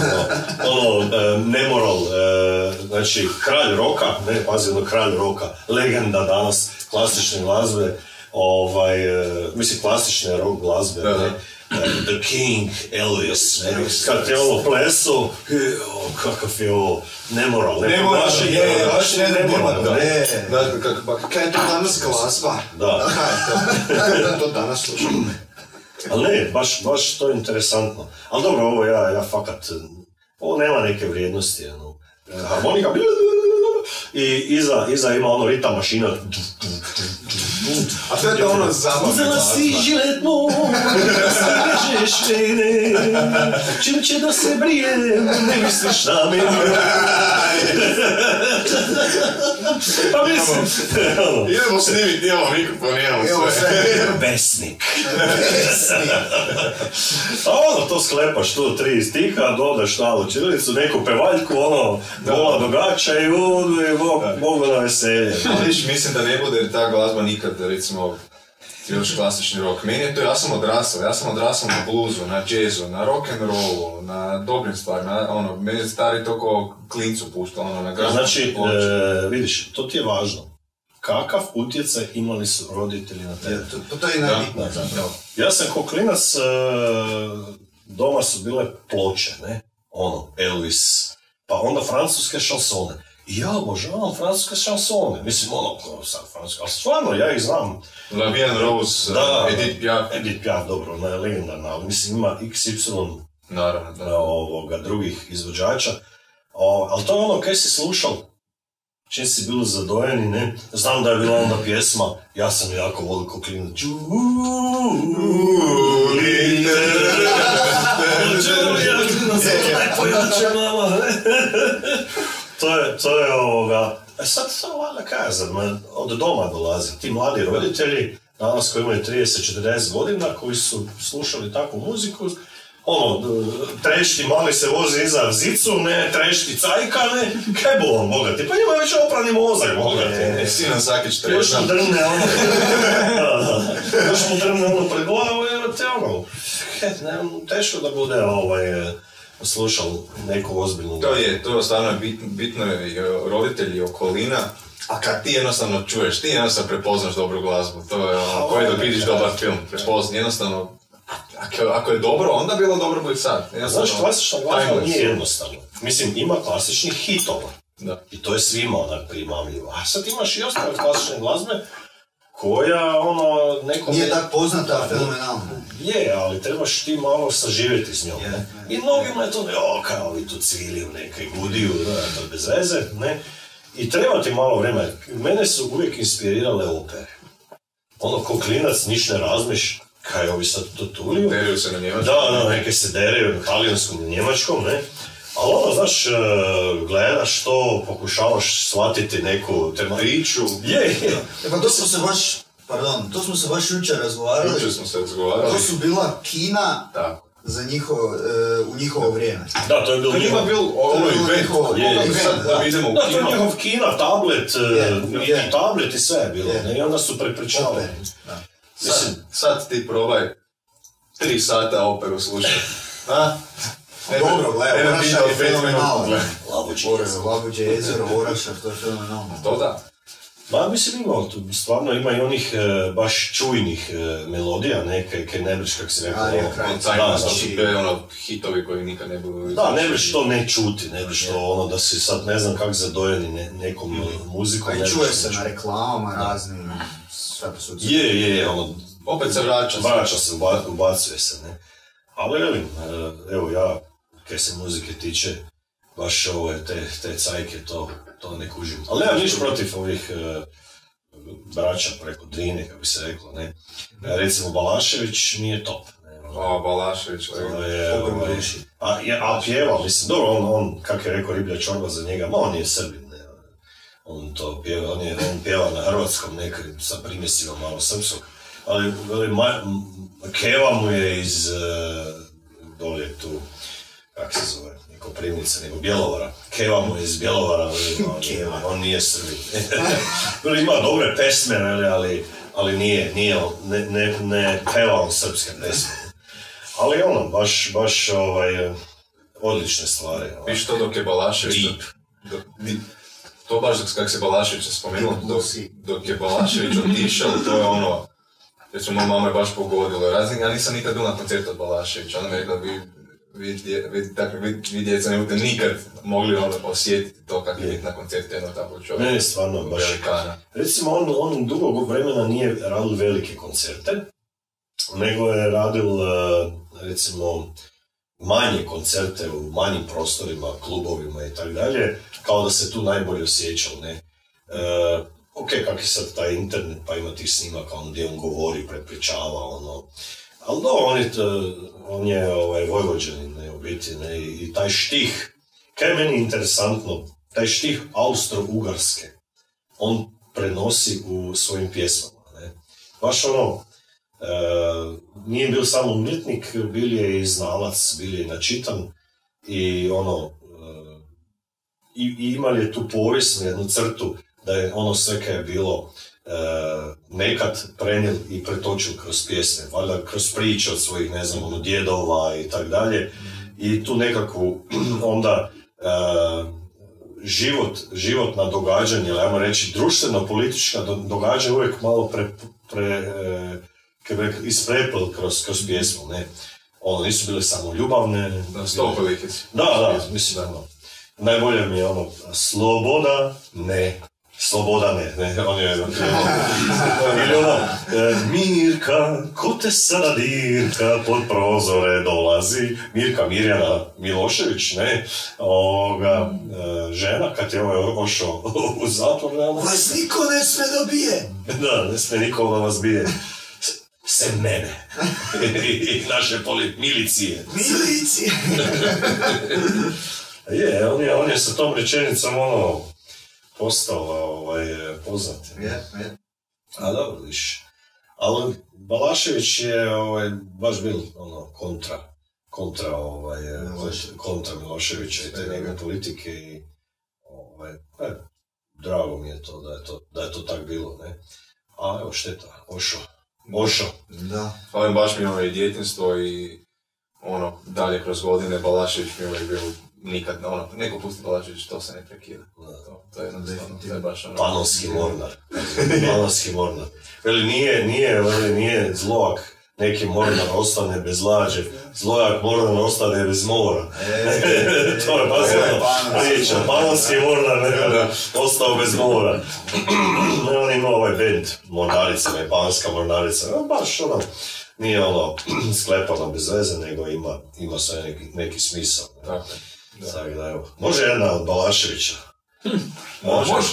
ono, ono e, nemoral, e, znači kralj roka, ne, pazi, ono kralj roka, legenda danas klasične glazbe, ovaj, e, mislim klasične rock glazbe, ne, The King, Elvis, ne, kad je ono pleso, kakav je ovo, nemoral, ne, Nemoral, baš je, je, Baš je nemoral, ne. Kako, pa, Kaj je to danas glazba? Da. Kaj je to? Kaj je to danas slušamo? Ali ne, baš, baš to je interesantno. Ali dobro, ovo ja, ja fakat, ovo nema neke vrijednosti, ono. E, Harmonika, i iza, iza ima ono ritam mašina. A to je to ono zabavno Uzela si žilet moj, da se vežeš mene, čim će da se brijem, ne misliš na mene. Pa mislim, ono, Idemo snimiti, imamo mikrofon, imamo sve. sve. Besnik. A ono, to sklepaš tu tri stiha, dodaš malo čirilicu, neku pevaljku, ono, vola dogača i Bogu na veselje. Ali viš, mislim da ne bude ta glazba nikad, recimo, još klasični rock. Meni je to, ja sam odrastao, ja sam odrastao na bluzu, na jazzu, na rock and rollu, na dobrim stvarima, ono, meni je stari to ko klincu pušta, ono, na grafu. Znači, e, vidiš, to ti je važno. Kakav utjecaj imali su roditelji na tebe? To, to, to je najbitnije. Ja sam ko klinac, e, doma su bile ploče, ne? Ono, Elvis, pa onda francuske šansone. Ja obožavam francuske šansone. Mislim, ono, ko sad francuske, ali stvarno, ja ih znam. La Vie en Rose, Da, Edith Piaf, Edith Piaf, dobro, ona je legendarna, ali mislim ima XY naravno, da. ovoga, drugih izvođača. O, ali to je ono, kaj si slušal? Čim si bili zadojeni, ne? Znam da je bila onda pjesma, ja sam jako volio ko klinac. To je, to je ovoga... E sad, to valjda kazam, od doma dolazi. Ti mladi roditelji, danas koji imaju 30-40 godina, koji su slušali takvu muziku, ono, trešti mali se vozi iza zicu, ne, trešti cajka, ne, kaj bo on bogati, pa ima već oprani mozak bogati. E, Sinan Sakić Još treša. mu drne ono, još mu drne ono pred glavu, jer te ono, ne, teško da bude ovaj, e, slušal neku ozbiljnu To je, to stvarno je bit, bitno je i roditelji i okolina, a kad ti jednostavno čuješ, ti jednostavno prepoznaš dobru glazbu, to je ono, koji dok vidiš dobar film, prepoznaš, jednostavno, ako, ako je dobro, onda bilo dobro bi sad. Znaš, klasična glazba nije jednostavno. Mislim, ima klasičnih hitova. Da. I to je svima onak primamljivo. A sad imaš i ostale klasične glazbe koja, ono, nekom... Nije tak poznata, a fenomenalna. Je, ali trebaš ti malo saživjeti s njom, ne? I mnogima je to, o, kao ovi tu cvili u nekaj gudiju, da, to bez veze, ne? I treba ti malo vremena. Mene su uvijek inspirirale opere. Ono, ko klinac, niš ne razmiš, kaj ovi sad to tuliju. Deriju se na njemačkom. Da, da, neke se deraju na talijanskom i njemačkom, ne? Ali ono, znaš, e, gledaš to, pokušavaš shvatiti neku tematiku. Priču, Je, je. E pa to smo se baš, pardon, to smo se baš jučer razgovarali. jučer smo se razgovarali. To su bila kina Tako. za njihovo, e, u njihovo vrijeme. Da, to je bilo To je njima bil je bilo event, njihovo- je, sad da. da idemo u Da, to je njihov kina, tablet, e, Je, i je. tablet i sve je bilo, Je. ne? I onda su da. Sad, sad ti probaj tri sata operu slušati. Dobro, gledaj, pitao je. Labući. Labuđe jezero, Orašar, to je fenomenalno. To da. Ma mislim ima, tu stvarno ima i onih e, baš čujnih e, melodija, neke, kaj ne biš, kak si rekao, Arija ono, Krajca. Time da, to da. su bili ono hitovi koji nikad ne budu... Da, ne biš to ne čuti, ne biš to ono da si sad ne znam kak zadojeni ne, nekom e, muzikom. Pa i čuje se na reklamama raznim, sve suci. Je, je, ono, Opet se vraća. vraća se, uba- ubacuje se, ne. Ali velim, e, evo ja, kaj se muzike tiče, baš ove, te, te cajke, to, to ne kužim. Ali nemam niš protiv ovih e, braća preko Drine, kako bi se reklo, ne. E, recimo Balašević mi je top. Ne, O, Balašević, to je, ovaj, a, a pjeva, mislim, dobro, on, on kak je rekao Riblja Čorba za njega, ma on je Srbin, ne, on to pjeva, on, je, on pjeva na hrvatskom nekaj, sa primjesima malo srpskog, ali veli, Keva mu je iz e, dolje tu, kak se zove, ne Koprivnica, nego Bjelovara. Keva mu je iz Bjelovara, veli, on, nije- on nije ima dobre pesme, ali, ali nije, nije, ne, ne, ne peva on srpske pesme. Ali ono, baš, baš ovaj, odlične stvari. ovaj. Viš to dok je Balašević... Dok, to baš dok, kak se Balašević spomenuo, dok, dok je Balašević otišao, to je ono... Recimo, moja mama je baš pogodilo. Razin, ja nisam nikad bio na koncertu od Balaševića. Ona mi je rekla, vi, vi, dakle, vi, vi djeca ne budete nikad mogli ono, osjetiti to kako je na koncertu jednog takvog čovjeka. Ne, stvarno, baš. Velikana. Recimo, on, on dugo vremena nije radil velike koncerte, nego je radil, eh, recimo, manje koncerte u manjim prostorima, klubovima i tako dalje, kao da se tu najbolje osjećao, ne. E, ok, kak je sad taj internet, pa ima tih snimaka ono, gdje on govori, prepričava, ono, ali dobro, on je, t- on je ovaj, Vojvođanin, ne, u biti, i, taj štih, kaj je meni interesantno, taj štih Austro-Ugarske, on prenosi u svojim pjesmama, ne. Baš ono, e, nije bio samo umjetnik, bil je i znalac, bil je i načitan i ono, e, i, imali je tu povijesnu jednu crtu da je ono sve kaj je bilo nekad prenijel i pretočio kroz pjesme, valjda kroz priče od svojih, ne znam, ono, djedova i tak dalje. I tu nekakvu onda e, život, životna događanja, ili ajmo reći društveno-politička do- događanja uvijek malo pre, pre e, bi rekao, isprepel kroz, kroz pjesmu, ne. Ono, nisu bile samo ljubavne. Da, je. Da, da, mislim da ono. Najbolje mi je ono, sloboda, ne. Sloboda ne, on je... Ili ono, e, Mirka, ko te sada dirka, pod prozore dolazi, Mirka Mirjana Milošević, ne, ovoga, e, žena, kad je ovaj ošao u zatvor, ne, Vas niko ne sme dobije! da, ne sme niko da vas bije. Sem mene. I naše poli- milicije. Milici! Je, on je, on je sa tom rečenicom ono, postao ovaj, poznat. Je, je. A dobro, viš. Ali Balašević je ovaj, baš bil ono, kontra, kontra, ovaj, Milošević. kontra Miloševića i te njegove politike i ovaj, e, drago mi je to da je to, da je to tak bilo, ne. A evo šteta, ošo, ošo. Da. Ali baš mi je ono i djetinstvo i ono, dalje kroz godine Balašević mi je uvijek bio nikad, ono, neko pusti Balašević, to se ne prekida. To, to je je baš ono... Panonski mornar. Panonski mornar. Veli, nije, nije, veli, nije zlojak neki mornar ostane bez lađe, zlojak mornar ostane bez mora. to je baš je ono priča. Panonski mornar ne, ostao bez mora. ne, on ima ovaj band, mornarica, ne, panonska mornarica. No, baš ono, nije ono sklepano bez veze, nego ima, ima sve neki, neki smisao. Tako da, evo. Može jedna od Balaševića. Može, može.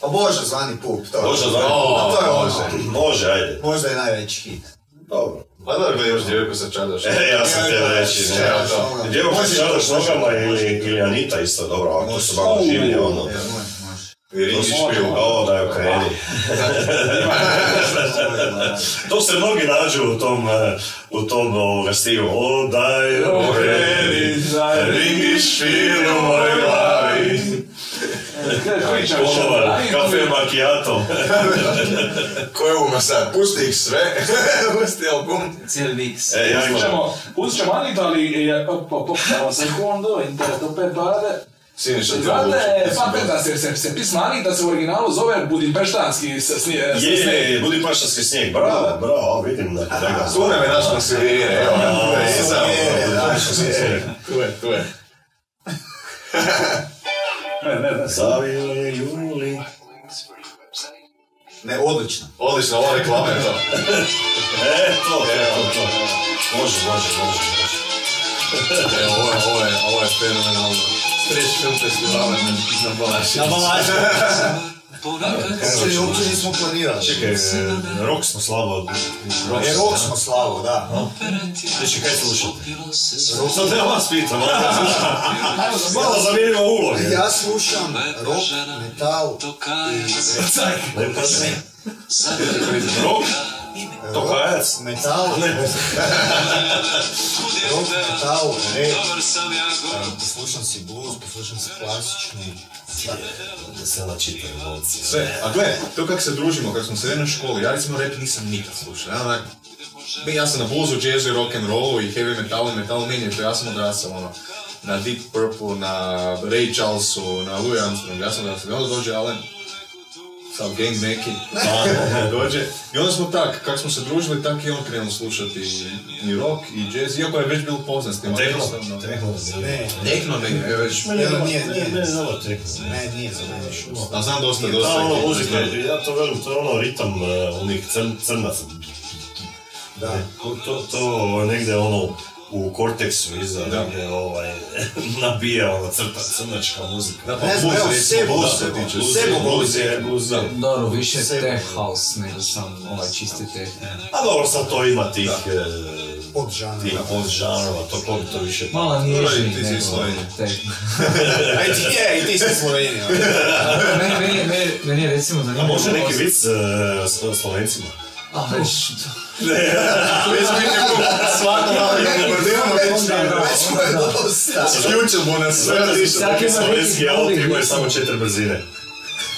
Pa Bože zvani pup, to je. Može zvani A to je može. Može, ajde. Možda je najveći hit. Dobro. Pa da gledaj još djevojku sa čadaš. E, ja sam htio reći, ne. Ja, to. Djevojka Može, sa čadaš može. nogama ili, Anita isto, dobro, ako su malo življe, ono. E, daj okreni. to se mnogi nađu u tom, eh, u tom ovoga stilu. O, daj okreni, ringi špil u mojoj glavi. Polovar, kafe macchiato. Ko je uma sad? Pusti ih sve. Pusti album. Cijeli miks. E, ja imam... ćemo, pustit ćemo Anitu, ali je, op, op, op, samo sekundu, interesno pe pare. Siniša Znate, odluči. pa da se, se, se pisma Anita se u originalu zove Budimpeštanski s- snije. s- Je, snijeg. je, budi paštanski snijeg, bravo, bravo, vidim da, da ga Tu nam je naš konsilije, evo. Vezao. je, da. paštanski snijeg. Tu je, tu je. Ne, ne, ne. Zavile juli. Ne, odlično. Odlično, ovo reklame je to. E, to, to, to. Može, može, može, može. Evo, ovo je, ovo je, ovo je fenomenalno. Streš film festivala na, na Balaši. Na Balaši. Se uopće nismo planirali. Čekaj, e, rok smo slabo... E, rok smo slavo, da. Znači, kaj slušate? Sad ja vas pitam, malo zamijenimo uloge. Ja slušam rock, metal i... Ne, ne. Metal, rock, metal, rap, e, poslušam si blues, poslušam si klasični, Da lovci. Sve, a gle, to kako se družimo, kako smo se u školi, ja recimo rap nisam nikad slušao, ja, onak, ja sam na bluesu, jazzu, rock and rollu i heavy metalu, metalu meni je to, ja sam odrastao, ono, na Deep Purple, na Ray Charlesu, na Louis Armstrong, ja sam odrastao, i onda dođe Alen, sa gang neki, dođe, i onda smo tak, kako smo se družili, tak i on krenuo slušati i rock i jazz, iako je već bilo poznat s tim, jednostavno- tehno, ne, Tehno ne, je već, dosta- nije, nije. meni je dobro tehno. ne, nije za mene što. a znam dosta, Da, dosta. ono ekipy, muzika, ja to velim, to je ono ritam uh, onih crnaca. Da. To, to, to negdje ono u korteksu iza, Da. negdje ovaj, nabija ono crta, crnačka muzika. Da, pa Ne znam, evo, se tiče. Je- blues je, voli. blues je. Dobro, više tech house nego sam ovaj čisti tech. A dobro, sad to ima tih, e, Podžanra. tih podžanrova, to ko bi to više... Malo nježniji ti si nego Slovenije. tech. Aj ti je, i ti si Slovenija. meni, meni, je recimo A zanimljivo... može neki vic e, s Slovencima? A, već... Svako malo imamo Već je dosta. Nas sve. Ima Slovenski neki auto imaju samo četiri brzine.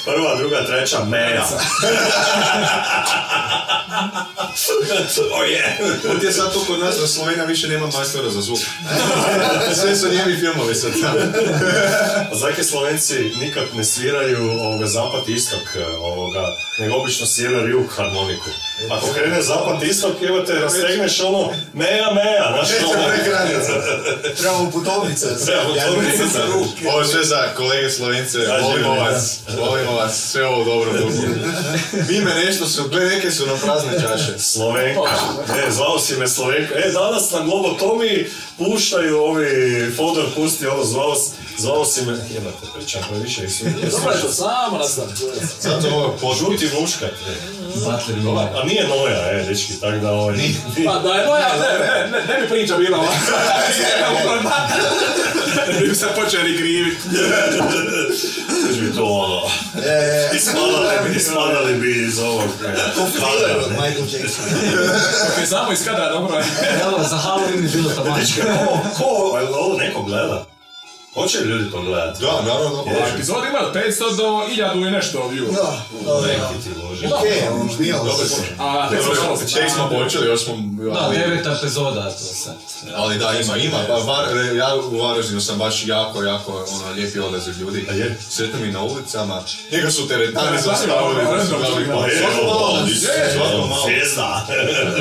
Prva, druga, treća, meja. o je! Ti je sad tu kod nas, da Slovenija više nema majstora za zvuk. Sve su njemi filmovi sad. A zaki Slovenci nikad ne sviraju ovoga zapad i istok ovoga, nego obično sjever jug harmoniku. Ako krene zapad i istok, evo te rastegneš ono, meja, meja, znaš ono. Trebamo putovnice. Treba putovnice za ruke. Ovo je sve za kolege Slovence, Da, volimo živjeli, vas, sve ovo dobro dugo. Ime nešto su, gle neke su nam prazne čaše. Slovenka. E, zvao si me Slovenka. E, danas na Globotomiji puštaju ovi, Fodor pusti ovo, zvao, si- zvao si me... Jebate, pričam previše i su... Dobro je to, samo nastavi. Zato ovo je pod... Žuti Miller. A nije Noja, e, dečki, tak da ovaj... Pa da je moja, ne, ne, ne, ne bi priča bila ova. Ne bi se počeli krivit. Već bi to ono... E, e, Ispadali bi, ispadali bi iz ovog... e, Ko Thriller kadra, od ne. Michael Jacksona. Ok, samo iz kada, dobro je. Evo, za Halloween je bilo tamo. Dečki, ko, ko, ovo neko gleda? Hoće li ljudi to gledati? Da, naravno. A epizod ima od 500 do 1000 i nešto view. Da, da, da. Neki ti loži. Ono, nije Dobro. A, tek smo počeli, još smo... Da, ali- deveta epizoda to sad. Ali da, ima, ima. Pa, Var, ja u Varaždinu sam baš jako, jako ono, lijepi odaziv ljudi. A je? Sretno mi na ulicama. Njega su teretani Da, zastavili. da, da, pa su da, da, pa, Svako malo, svako malo. Zvijezda.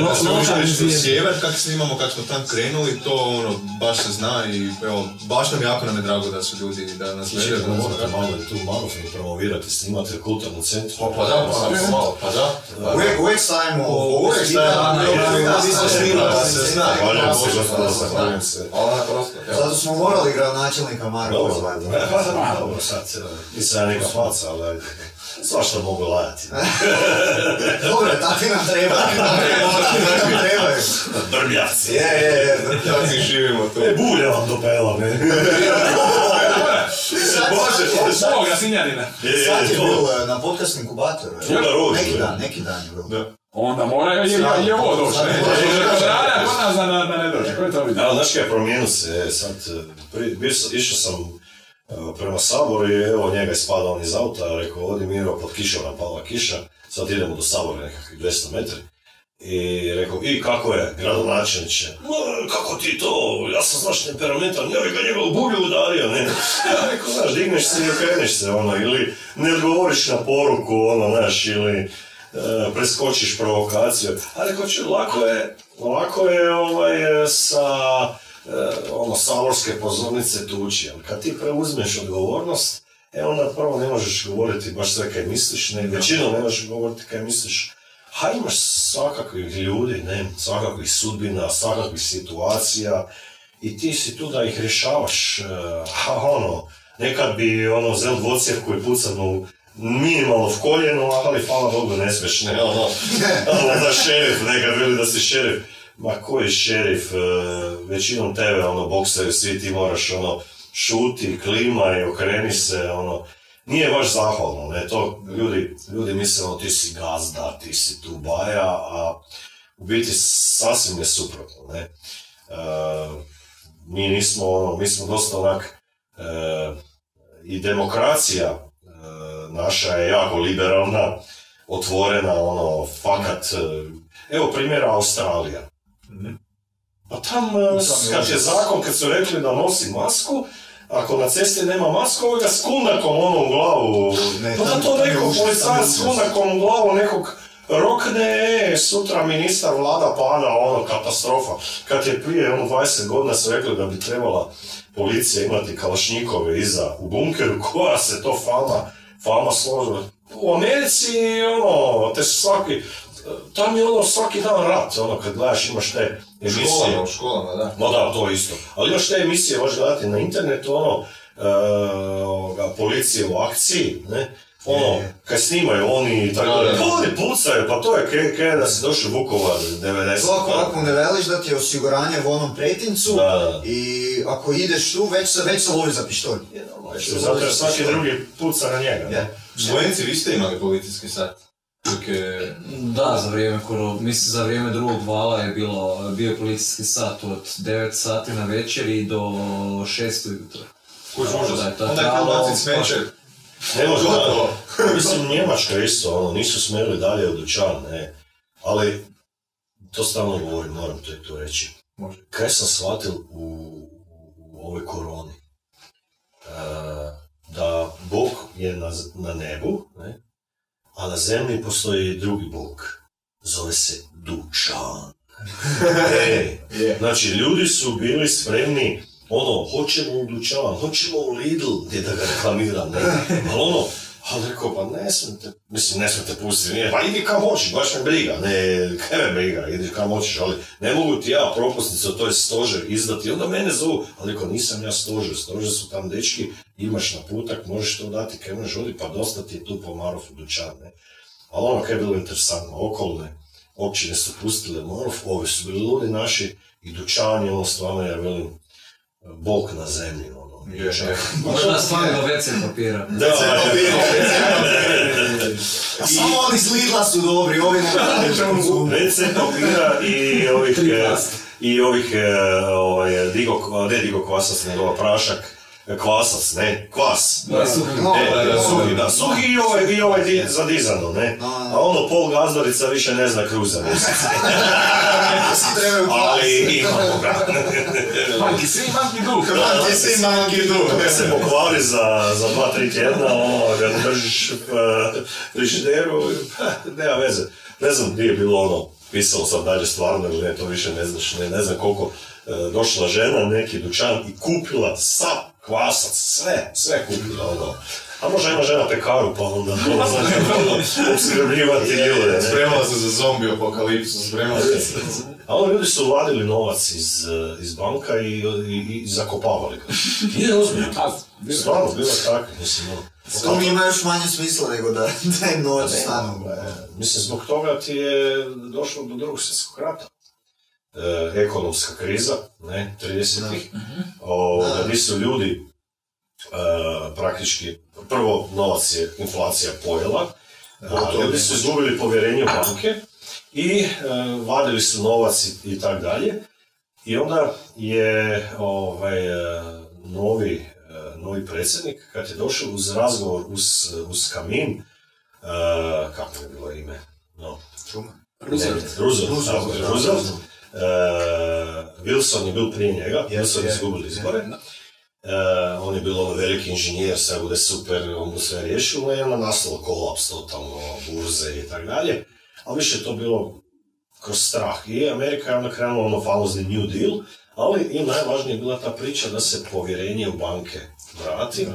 Lokalizirano. Sjever, kak snimamo, kak smo tam krenuli, to ono, baš se zna i evo, baš nam jako nam je drago da su ljudi, da nas gledaju. Morate malo i tu Marofin promovirati, snimate u kulturnom centru. Pa, pa da, pa samo malo, pa da. Uvijek, uvijek stavimo Uvijek da, da se zna. Zahvaljujem se. Zato smo morali gradonačelnika Marka Dobro, zvati. dobro, sad, e, nisam neka faca, ali. Svašta mogu lajati. Dobro, takvi nam treba. Takvi nam trebaju. Brbljavci. Je, je, je. Mi živimo tu. E, bulje vam dopela, ne? Može, Ovoga sinjanina. Je, je, Sad je to. bil eh, na podcast inkubatoru. je. Neki je. dan, neki dan je bil. Onda mora je, je, je ovo došlo. Sad Ne, kod nas da, da, da ne dođe. Ko je to vidio? Evo, znaš kaj, promijenio se, e, sad, e, išao sam e, prema Saboru i evo njega ispada on iz auta, rekao, odi Miro, pod kišom nam pala kiša, sad idemo do Sabora nekakvih 200 metri. I rekao, i kako je, gradonačelniče? "Ma, kako ti to, ja sam znaš temperamentan, ja bi ga njega u bulju udario, ne? Ja rekao, znaš, digneš se i okreneš se, ono, ili ne odgovoriš na poruku, ono, znaš, ili e, preskočiš provokaciju. A rekao, ču, lako je, lako je, ovaj, sa, e, ono, saborske pozornice tući, ali kad ti preuzmeš odgovornost, e onda prvo ne možeš govoriti baš sve kaj misliš, ne, većinom ne možeš govoriti kaj misliš, ha imaš svakakvih ljudi, ne, svakakvih sudbina, svakakvih situacija i ti si tu da ih rješavaš, e, ha ono, nekad bi ono zel dvocjevku i pucanu minimalno v koljeno, ali hvala Bogu ne smiješ, ne, ono, ono da šerif, nekad bili da si šerif, ma koji šerif, e, većinom tebe, ono, boksaju svi, ti moraš, ono, šuti, klima i okreni se, ono, nije baš zahvalno, ne, to ljudi, ljudi misle, ti si gazda, ti si tu baja, a u biti sasvim je suprotno, ne. E, mi nismo, ono, mi smo dosta onak, e, i demokracija e, naša je jako liberalna, otvorena, ono, fakat, e, evo primjera Australija. Pa tam, e, kad je zakon, kad su rekli da nosi masku, ako na cesti nema masku, ovoga s kundakom ono u glavu. Ne, pa da to ušlo, policajac s kundakom u glavu nekog rokne, e, sutra ministar vlada pada, ono, katastrofa. Kad je prije, ono, 20 godina su rekli da bi trebala policija imati kalašnjikove iza u bunkeru, koja se to fama, fama složila. U Americi, ono, te su svaki, tam je ono svaki dan rat, ono, kad gledaš imaš te emisije. Školama, u školama, da. Ma da, to isto. Ali još te emisije možeš gledati na internetu, ono, e, policije u akciji, ne? Ono, kad snimaju oni i tako Da, da. pa oni pucaju, pa to je ke, ke da si došao Vukovar 90. To ako, ako ne veliš da ti je osiguranje u onom pretincu Da, da. i ako ideš tu, već se, već se lovi za pištolj. Zato jer svaki drugi puca na njega. Ja. Slovenci, vi ste imali policijski sat. Je... Da, za vrijeme koro, mislim za vrijeme drugog vala je bilo, bio policijski sat od 9 sati na večeri do 6 ujutro. Kuć užas. Da, to je Onda je trajalo- kao bacit smeće. Ne može Gotovo. da, mislim Njemačka isto, ono, nisu smjeli dalje u dućan, ne. Ali, to stalno govorim, moram to, to reći. Može. Kaj sam shvatil u, u ovoj koroni? E, da Bog je na, na nebu, ne? A na zemlji postoji drugi Bog. Zove se dućan. e. Znači, ljudi su bili spremni, ono, hoćemo u dućan, hoćemo u Lidl, gdje da ga reklamiram, ne, ali ono, ali rekao, pa ne smete, mislim, ne smete pustiti, nije, pa idi kam hoćeš, baš me briga, ne, kaj me briga, ideš kam hoćeš, ali ne mogu ti ja propusnicu, to je stožer izdati, onda mene zovu, ali rekao, nisam ja stožer, stožer su tam dečki, imaš naputak, možeš to dati, kaj možeš odi, pa dosta ti je tu po Marofu dućan, ne. Ali ono kaj je bilo interesantno, okolne općine su pustile Marov, ovi su bili ludi naši i dućan je ono stvarno, ja velim, bog na zemlji, ono. Možda stvari do WC papira. Da, da, A samo oni s Lidla su dobri, ovi ne WC papira i ovih, e, i ovih, e, ovaj, digo, ne digo kvasac, nego prašak, kvasac, ne, kvas. Da, suhi. No, E, da, suhi, da, suhi i ovaj, i ovaj di, za dizano, ne? A ono pol gazdarica više ne zna kruza. Svi Ali imamo ga. Manki si, manki duh. Ti si manki du. Kad se pokvari za, za dva, tri tjedna, ono, ga držiš e, frižideru, pa, nema veze. Ne znam gdje je bilo ono, pisalo sam dalje stvarno ili ne, to više ne znaš, ne, ne znam koliko. e, došla žena, neki dućan i kupila sav kvasac, sve, sve kupila, ono. A možda ima žena pekaru, pa onda to znači ono, obskrbljivati ljude. Spremala se za zombi apokalipsu, spremala se. A oni ljudi su vadili novac iz, e, iz banka i, i, i zakopavali ga. Nije ozbiljno. Stvarno, bilo je tako, mislim, ono. To mi ima još manje smisla nego da, da im novac stanu. Mislim, zbog toga ti je došlo do drugog svjetskog rata. E, ekonomska kriza, ne, 30-ih, ovoga, gdje su ljudi e, praktički, prvo novac je inflacija pojela, a ljudi su izgubili povjerenje u banke i e, vadili su novac i, i tak dalje. I onda je ovaj, e, novi, e, novi predsjednik, kad je došao uz razgovor uz, uz kamin, e, kako je bilo ime? No, Roosevelt, Je, da. E, Wilson je bil prije njega, Yes, Wilson je izgubili izbore. E, on je bio ono veliki inženjer, sve bude super, on mu sve riješio, i onda nastalo kolaps totalno, burze i tako dalje. Ali više je to bilo kroz strah. I Amerika je onda krenula ono famozni New Deal, ali i najvažnije je bila ta priča da se povjerenje u banke vrati,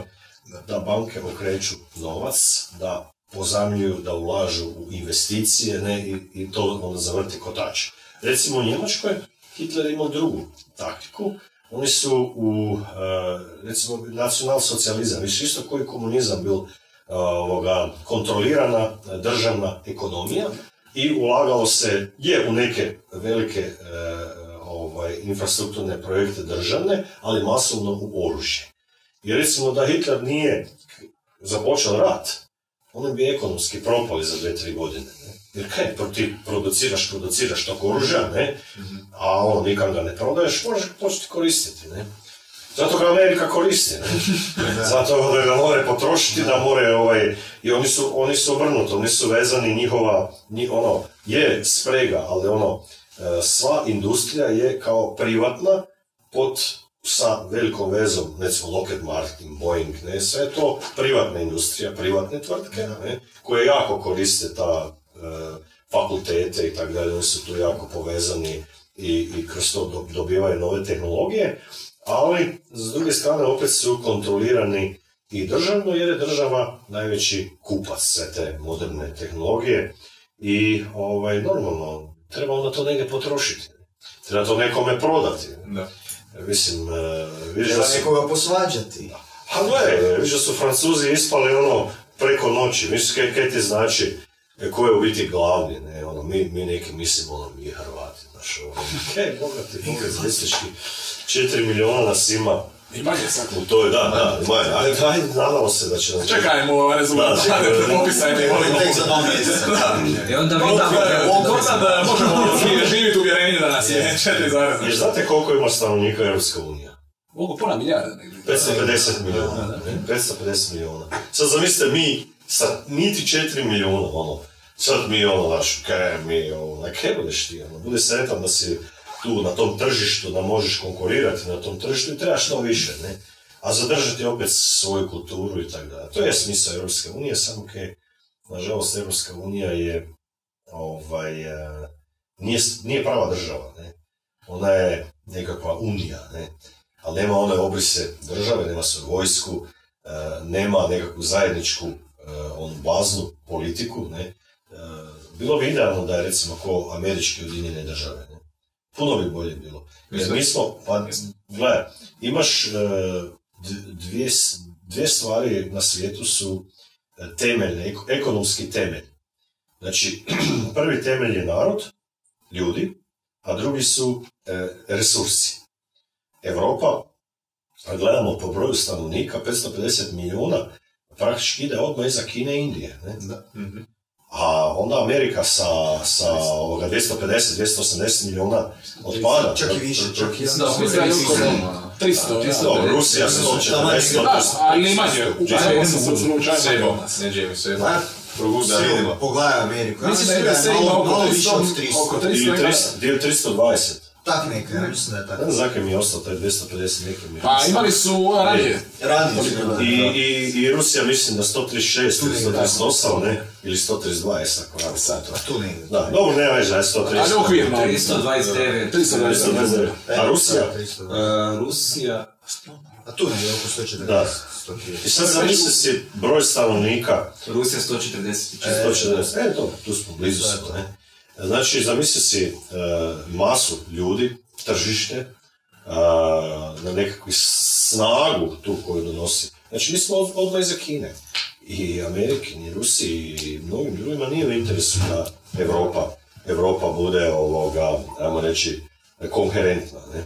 da banke okreću novac, da pozamljuju, da ulažu u investicije ne, i, i to onda zavrti kotač. Recimo u Njemačkoj Hitler imao drugu taktiku. Oni su u, e, recimo, nacionalsocijalizam, više isto koji komunizam bil e, ovoga, kontrolirana državna ekonomija i ulagalo se je u neke velike e, ovaj, infrastrukturne projekte državne, ali masovno u oružje. I recimo da Hitler nije započeo rat, oni bi ekonomski propali za dve, tri godine. Ne? Jer kaj, ti produciraš, produciraš tog oružja, ne? a ono, nikam ga ne prodaješ, možeš ga početi koristiti. Ne? Zato ga Amerika koristi, ne? Zato da ga more potrošiti, da more ovaj, i oni su, oni su obrnuto, oni su vezani njihova, nji, ono, je sprega, ali ono, e, sva industrija je kao privatna pod sa velikom vezom, recimo Lockheed Martin, Boeing, ne, sve je to privatna industrija, privatne tvrtke, ne, koje jako koriste ta fakultete i tako dalje, oni su tu jako povezani i, i kroz to do- dobivaju nove tehnologije, ali s druge strane opet su kontrolirani i državno jer je država najveći kupac sve te moderne tehnologije i ovaj, normalno treba onda to negdje potrošiti. Treba to nekome prodati. Da. Mislim, e, vidiš da su... nekoga posvađati. A gledaj, vidiš da su Francuzi ispali ono preko noći. Mislim, kaj, kaj ti znači, e, ko je u biti glavni, ne, ono, mi, mi neki mislimo, ono, mi Hrvati, znaš, ono, kaj, bogati, bogati, četiri milijuna nas ima I manje sad. u toj, da, da, imaju, ajde, ajde, nadamo se da će nam... Čekajmo rezultate Da, popisa i ne Volim tek za dva mjeseca. I onda vidimo... Onda da možemo ži- živjeti u uvjerenju da nas je četiri zarez. Jer znate koliko ima stanovnika Europska unija? Mogu pola milijarda negdje. 550 milijuna, ne? 550 milijuna. Sad zamislite mi sa niti 4 milijuna, ono, sad mi ono, znaš, kaj mi, ono, kaj budeš ti, ono, bude sretan da si tu na tom tržištu, da možeš konkurirati na tom tržištu i trebaš što više, ne? A zadržati opet svoju kulturu i tako dalje. To je smisao Europske unije, samo kaj, nažalost, Europska unija je, ovaj, eh, nije, nije prava država, ne? Ona je nekakva unija, ne? ali nema one obrise države, nema svoju vojsku, e, nema nekakvu zajedničku onu baznu politiku, ne. E, bilo bi idealno da je recimo ko američke ujedinjene države, ne. Puno bi bolje bilo. Jer mi smo, pa, gledaj, imaš e, dvije, dvije stvari na svijetu su e, temeljne, eko- ekonomski temelj. Znači, prvi temelj je narod, ljudi, a drugi su e, resursi. Europa, a gledamo po broju stanovnika, 550 milijuna, praktički ide odmah iza Kine i Indije. Ne? A onda Amerika sa, sa ovoga 250-280 milijuna otpada. Čak i više, čak i Mislim da Mislim da je oko 300, ja. Dobro, Rusija 140, Da, ali i manje. U Čak- Americi su slučajno manje Sebo, od nas. ne Jamie. Da, da vidimo. Pogledaj Ameriku. Mislim da da se je ima malo, više od 300, 300. oko 300 Ili ima. 300, ili 320. Tak neka, ja mislim da je tako. Ne znam zakaj mi je ostao taj 250 neki mi je. Pa imali su ranije. Ranije imali, I, i, I Rusija mislim da 136 Tu ili negdje, 138, ne? Ili 132, jesam ako radi sad. A tu negdje. Da, dobro, nema veze, da je 130. Ali okvirno. 329. 329. A Rusija? Da, 300. E, Rusija... A tu negdje oko 140. Da. 130. I sad zamisli si broj stanovnika, Rusija 144. 140, e, dobro, tu smo, blizu smo, ne? Znači, zamisli si e, masu ljudi, tržište, a, na nekakvu snagu tu koju donosi. Znači, mi smo od- odmah iza Kine. I Ameriki, ni Rusiji, i mnogim drugima nije u interesu da Europa, Europa bude ovoga, ajmo reći, konkurentna, ne?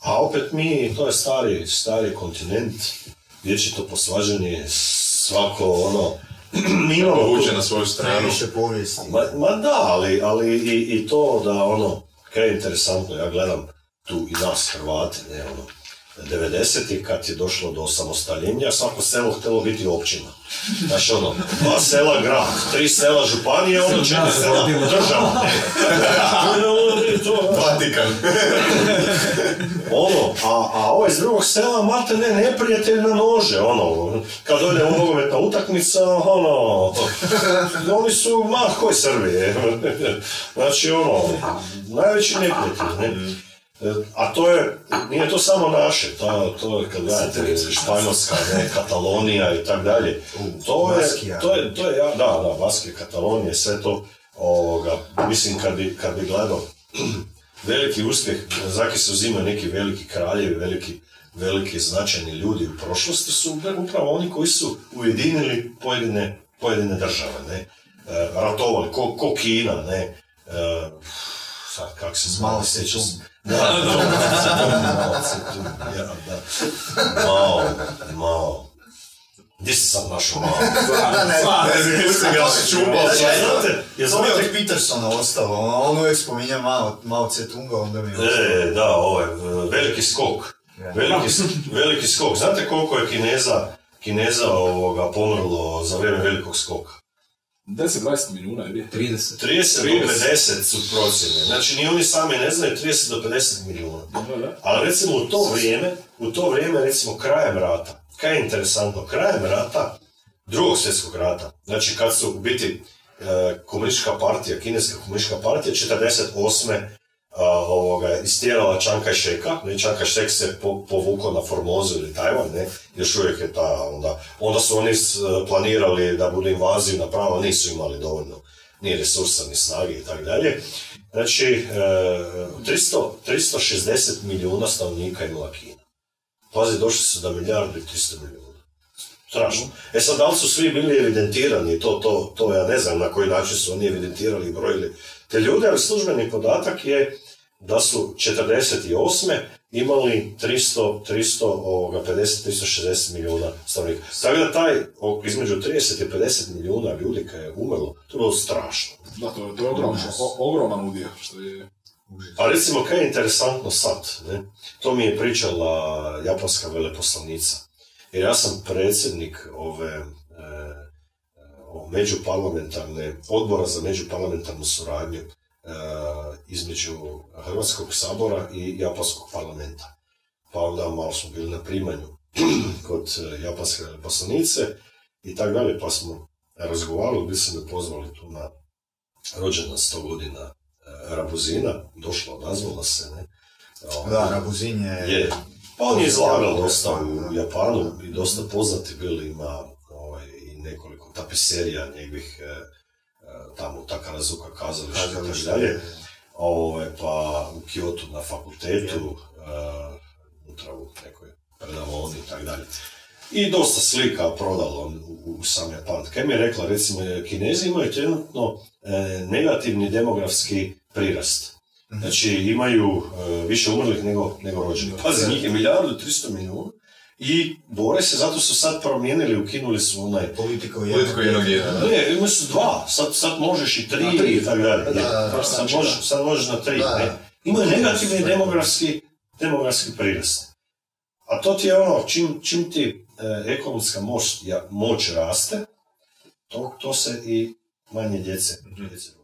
A opet mi, to je stari, stari kontinent, vječito posvađanje, svako ono, mi imamo tu- Povuče na svoju stranu. Povijesti. Ma, ma da, ali, ali i, i to da ono, kaj je interesantno, ja gledam tu i nas Hrvate, ne ono, 90. kad je došlo do samostaljenja, svako selo htjelo biti općina. Znači ono, dva sela grad, tri sela županije, ono četiri sela država. Vatikan. ono, a, a ovaj iz drugog sela, mate ne, neprijatelj na nože, ono, kad dođe u nogometna utakmica, ono, oni su, ma, koji Srbije, znači, ono, najveći neprijatelj, ne. E, A to je, nije to samo naše, to, to je kad gledate Španjolska, ne, Katalonija i tak dalje. To je, to je, to je, da, da, Baskija, Katalonija, sve to, ovoga, mislim kad bi, kad bi gledao veliki uspjeh, zaki se uzimaju neki veliki kraljevi, veliki, veliki značajni ljudi u prošlosti su upravo oni koji su ujedinili pojedine, pojedine države, ne, E, ratovali, ko, ko Kina, ne, E, sad kak se Mao sjećam Da, da, ja, da. Mao, Mao. Gdje si sad našao malo? Da, ne, ne, ga, čupao. Ja, znate, je znate od Petersona ostalo, on on uvijek spominja Mao, Mao Tse-tunga, onda mi je. E, da, ovaj, veliki skok. Veliki, veliki skok. Znate koliko je Kineza, Kineza ovoga pomrlo za vrijeme velikog skoka? 10-20 milijuna je bio. 30. 30 do 30. 50 su procjene. Znači, ni oni sami ne znaju 30 do 50 milijuna. Da, da. Ali recimo u to vrijeme, u to vrijeme recimo krajem rata, kaj je interesantno, krajem rata, drugog svjetskog rata, znači kad su u biti e, komunistička partija, kineska komunistička partija, 48. ovoga, istjerala Čanka Šeka, ne, Čanka Šek se po, povukao na Formozu ili Tajvan, ne, još uvijek je ta, onda, onda su oni s- planirali da budu invaziju napravili, nisu imali dovoljno ni resursa, ni snage i tako dalje. Znači, e, 300, 360 milijuna stanovnika imala Kina. Pazi, došli su do milijardu i 300 milijuna. Strašno. E sad, da li su svi bili evidentirani, to, to, to ja ne znam na koji način su oni evidentirali i brojili te ljude, ali službeni podatak je da su 48. imali 300, 300, ovoga, 50, 360 milijuna stanovnika. Tako da taj, između 30 i 50 milijuna ljudi kad je umrlo, to je bilo strašno. Da, to, je- to je ogroman, o- ogroman udio, što je... A recimo, kaj je interesantno sad, ne? to mi je pričala japanska veleposlanica. Jer ja sam predsjednik ove međuparlamentarne, odbora za međuparlamentarnu suradnju e, između Hrvatskog sabora i Japanskog parlamenta. Pa onda malo smo bili na primanju kod e, japanske veleposlanice i tako dalje, pa smo razgovarali, bi se me pozvali tu na rođendan 100 godina e, Rabuzina, došla, odazvala se, ne. Da, Rabuzin je... je. Pa on je izlagal dosta u. Japanu i dosta poznati bili, ima tapiserija njegovih e, e, tamo u Takarazuka kazališta i tako dalje. Ovaj, pa u Kyoto na fakultetu, e, unutra u nekoj predavoni i tako dalje. I dosta slika prodalo u, u sam Japan. Kaj mi je rekla, recimo, Kinezi imaju trenutno e, negativni demografski prirast. Znači imaju e, više umrlih nego, nego rođenih. Pazi, njih je milijardu i 300 milijuna i bore se, zato su sad promijenili, ukinuli su onaj... Politiko je... Politiko jednog jedna. Ne, imali su dva, sad, sad možeš i tri, tri. i tako dalje. Da, da, da, sad, znači, možeš, sad možeš na tri. Ne. da. Imaju negativni demografski, demografski prirast. A to ti je ono, čim, čim ti e, ekonomska moć, ja, moć raste, to, to se i manje djece, djece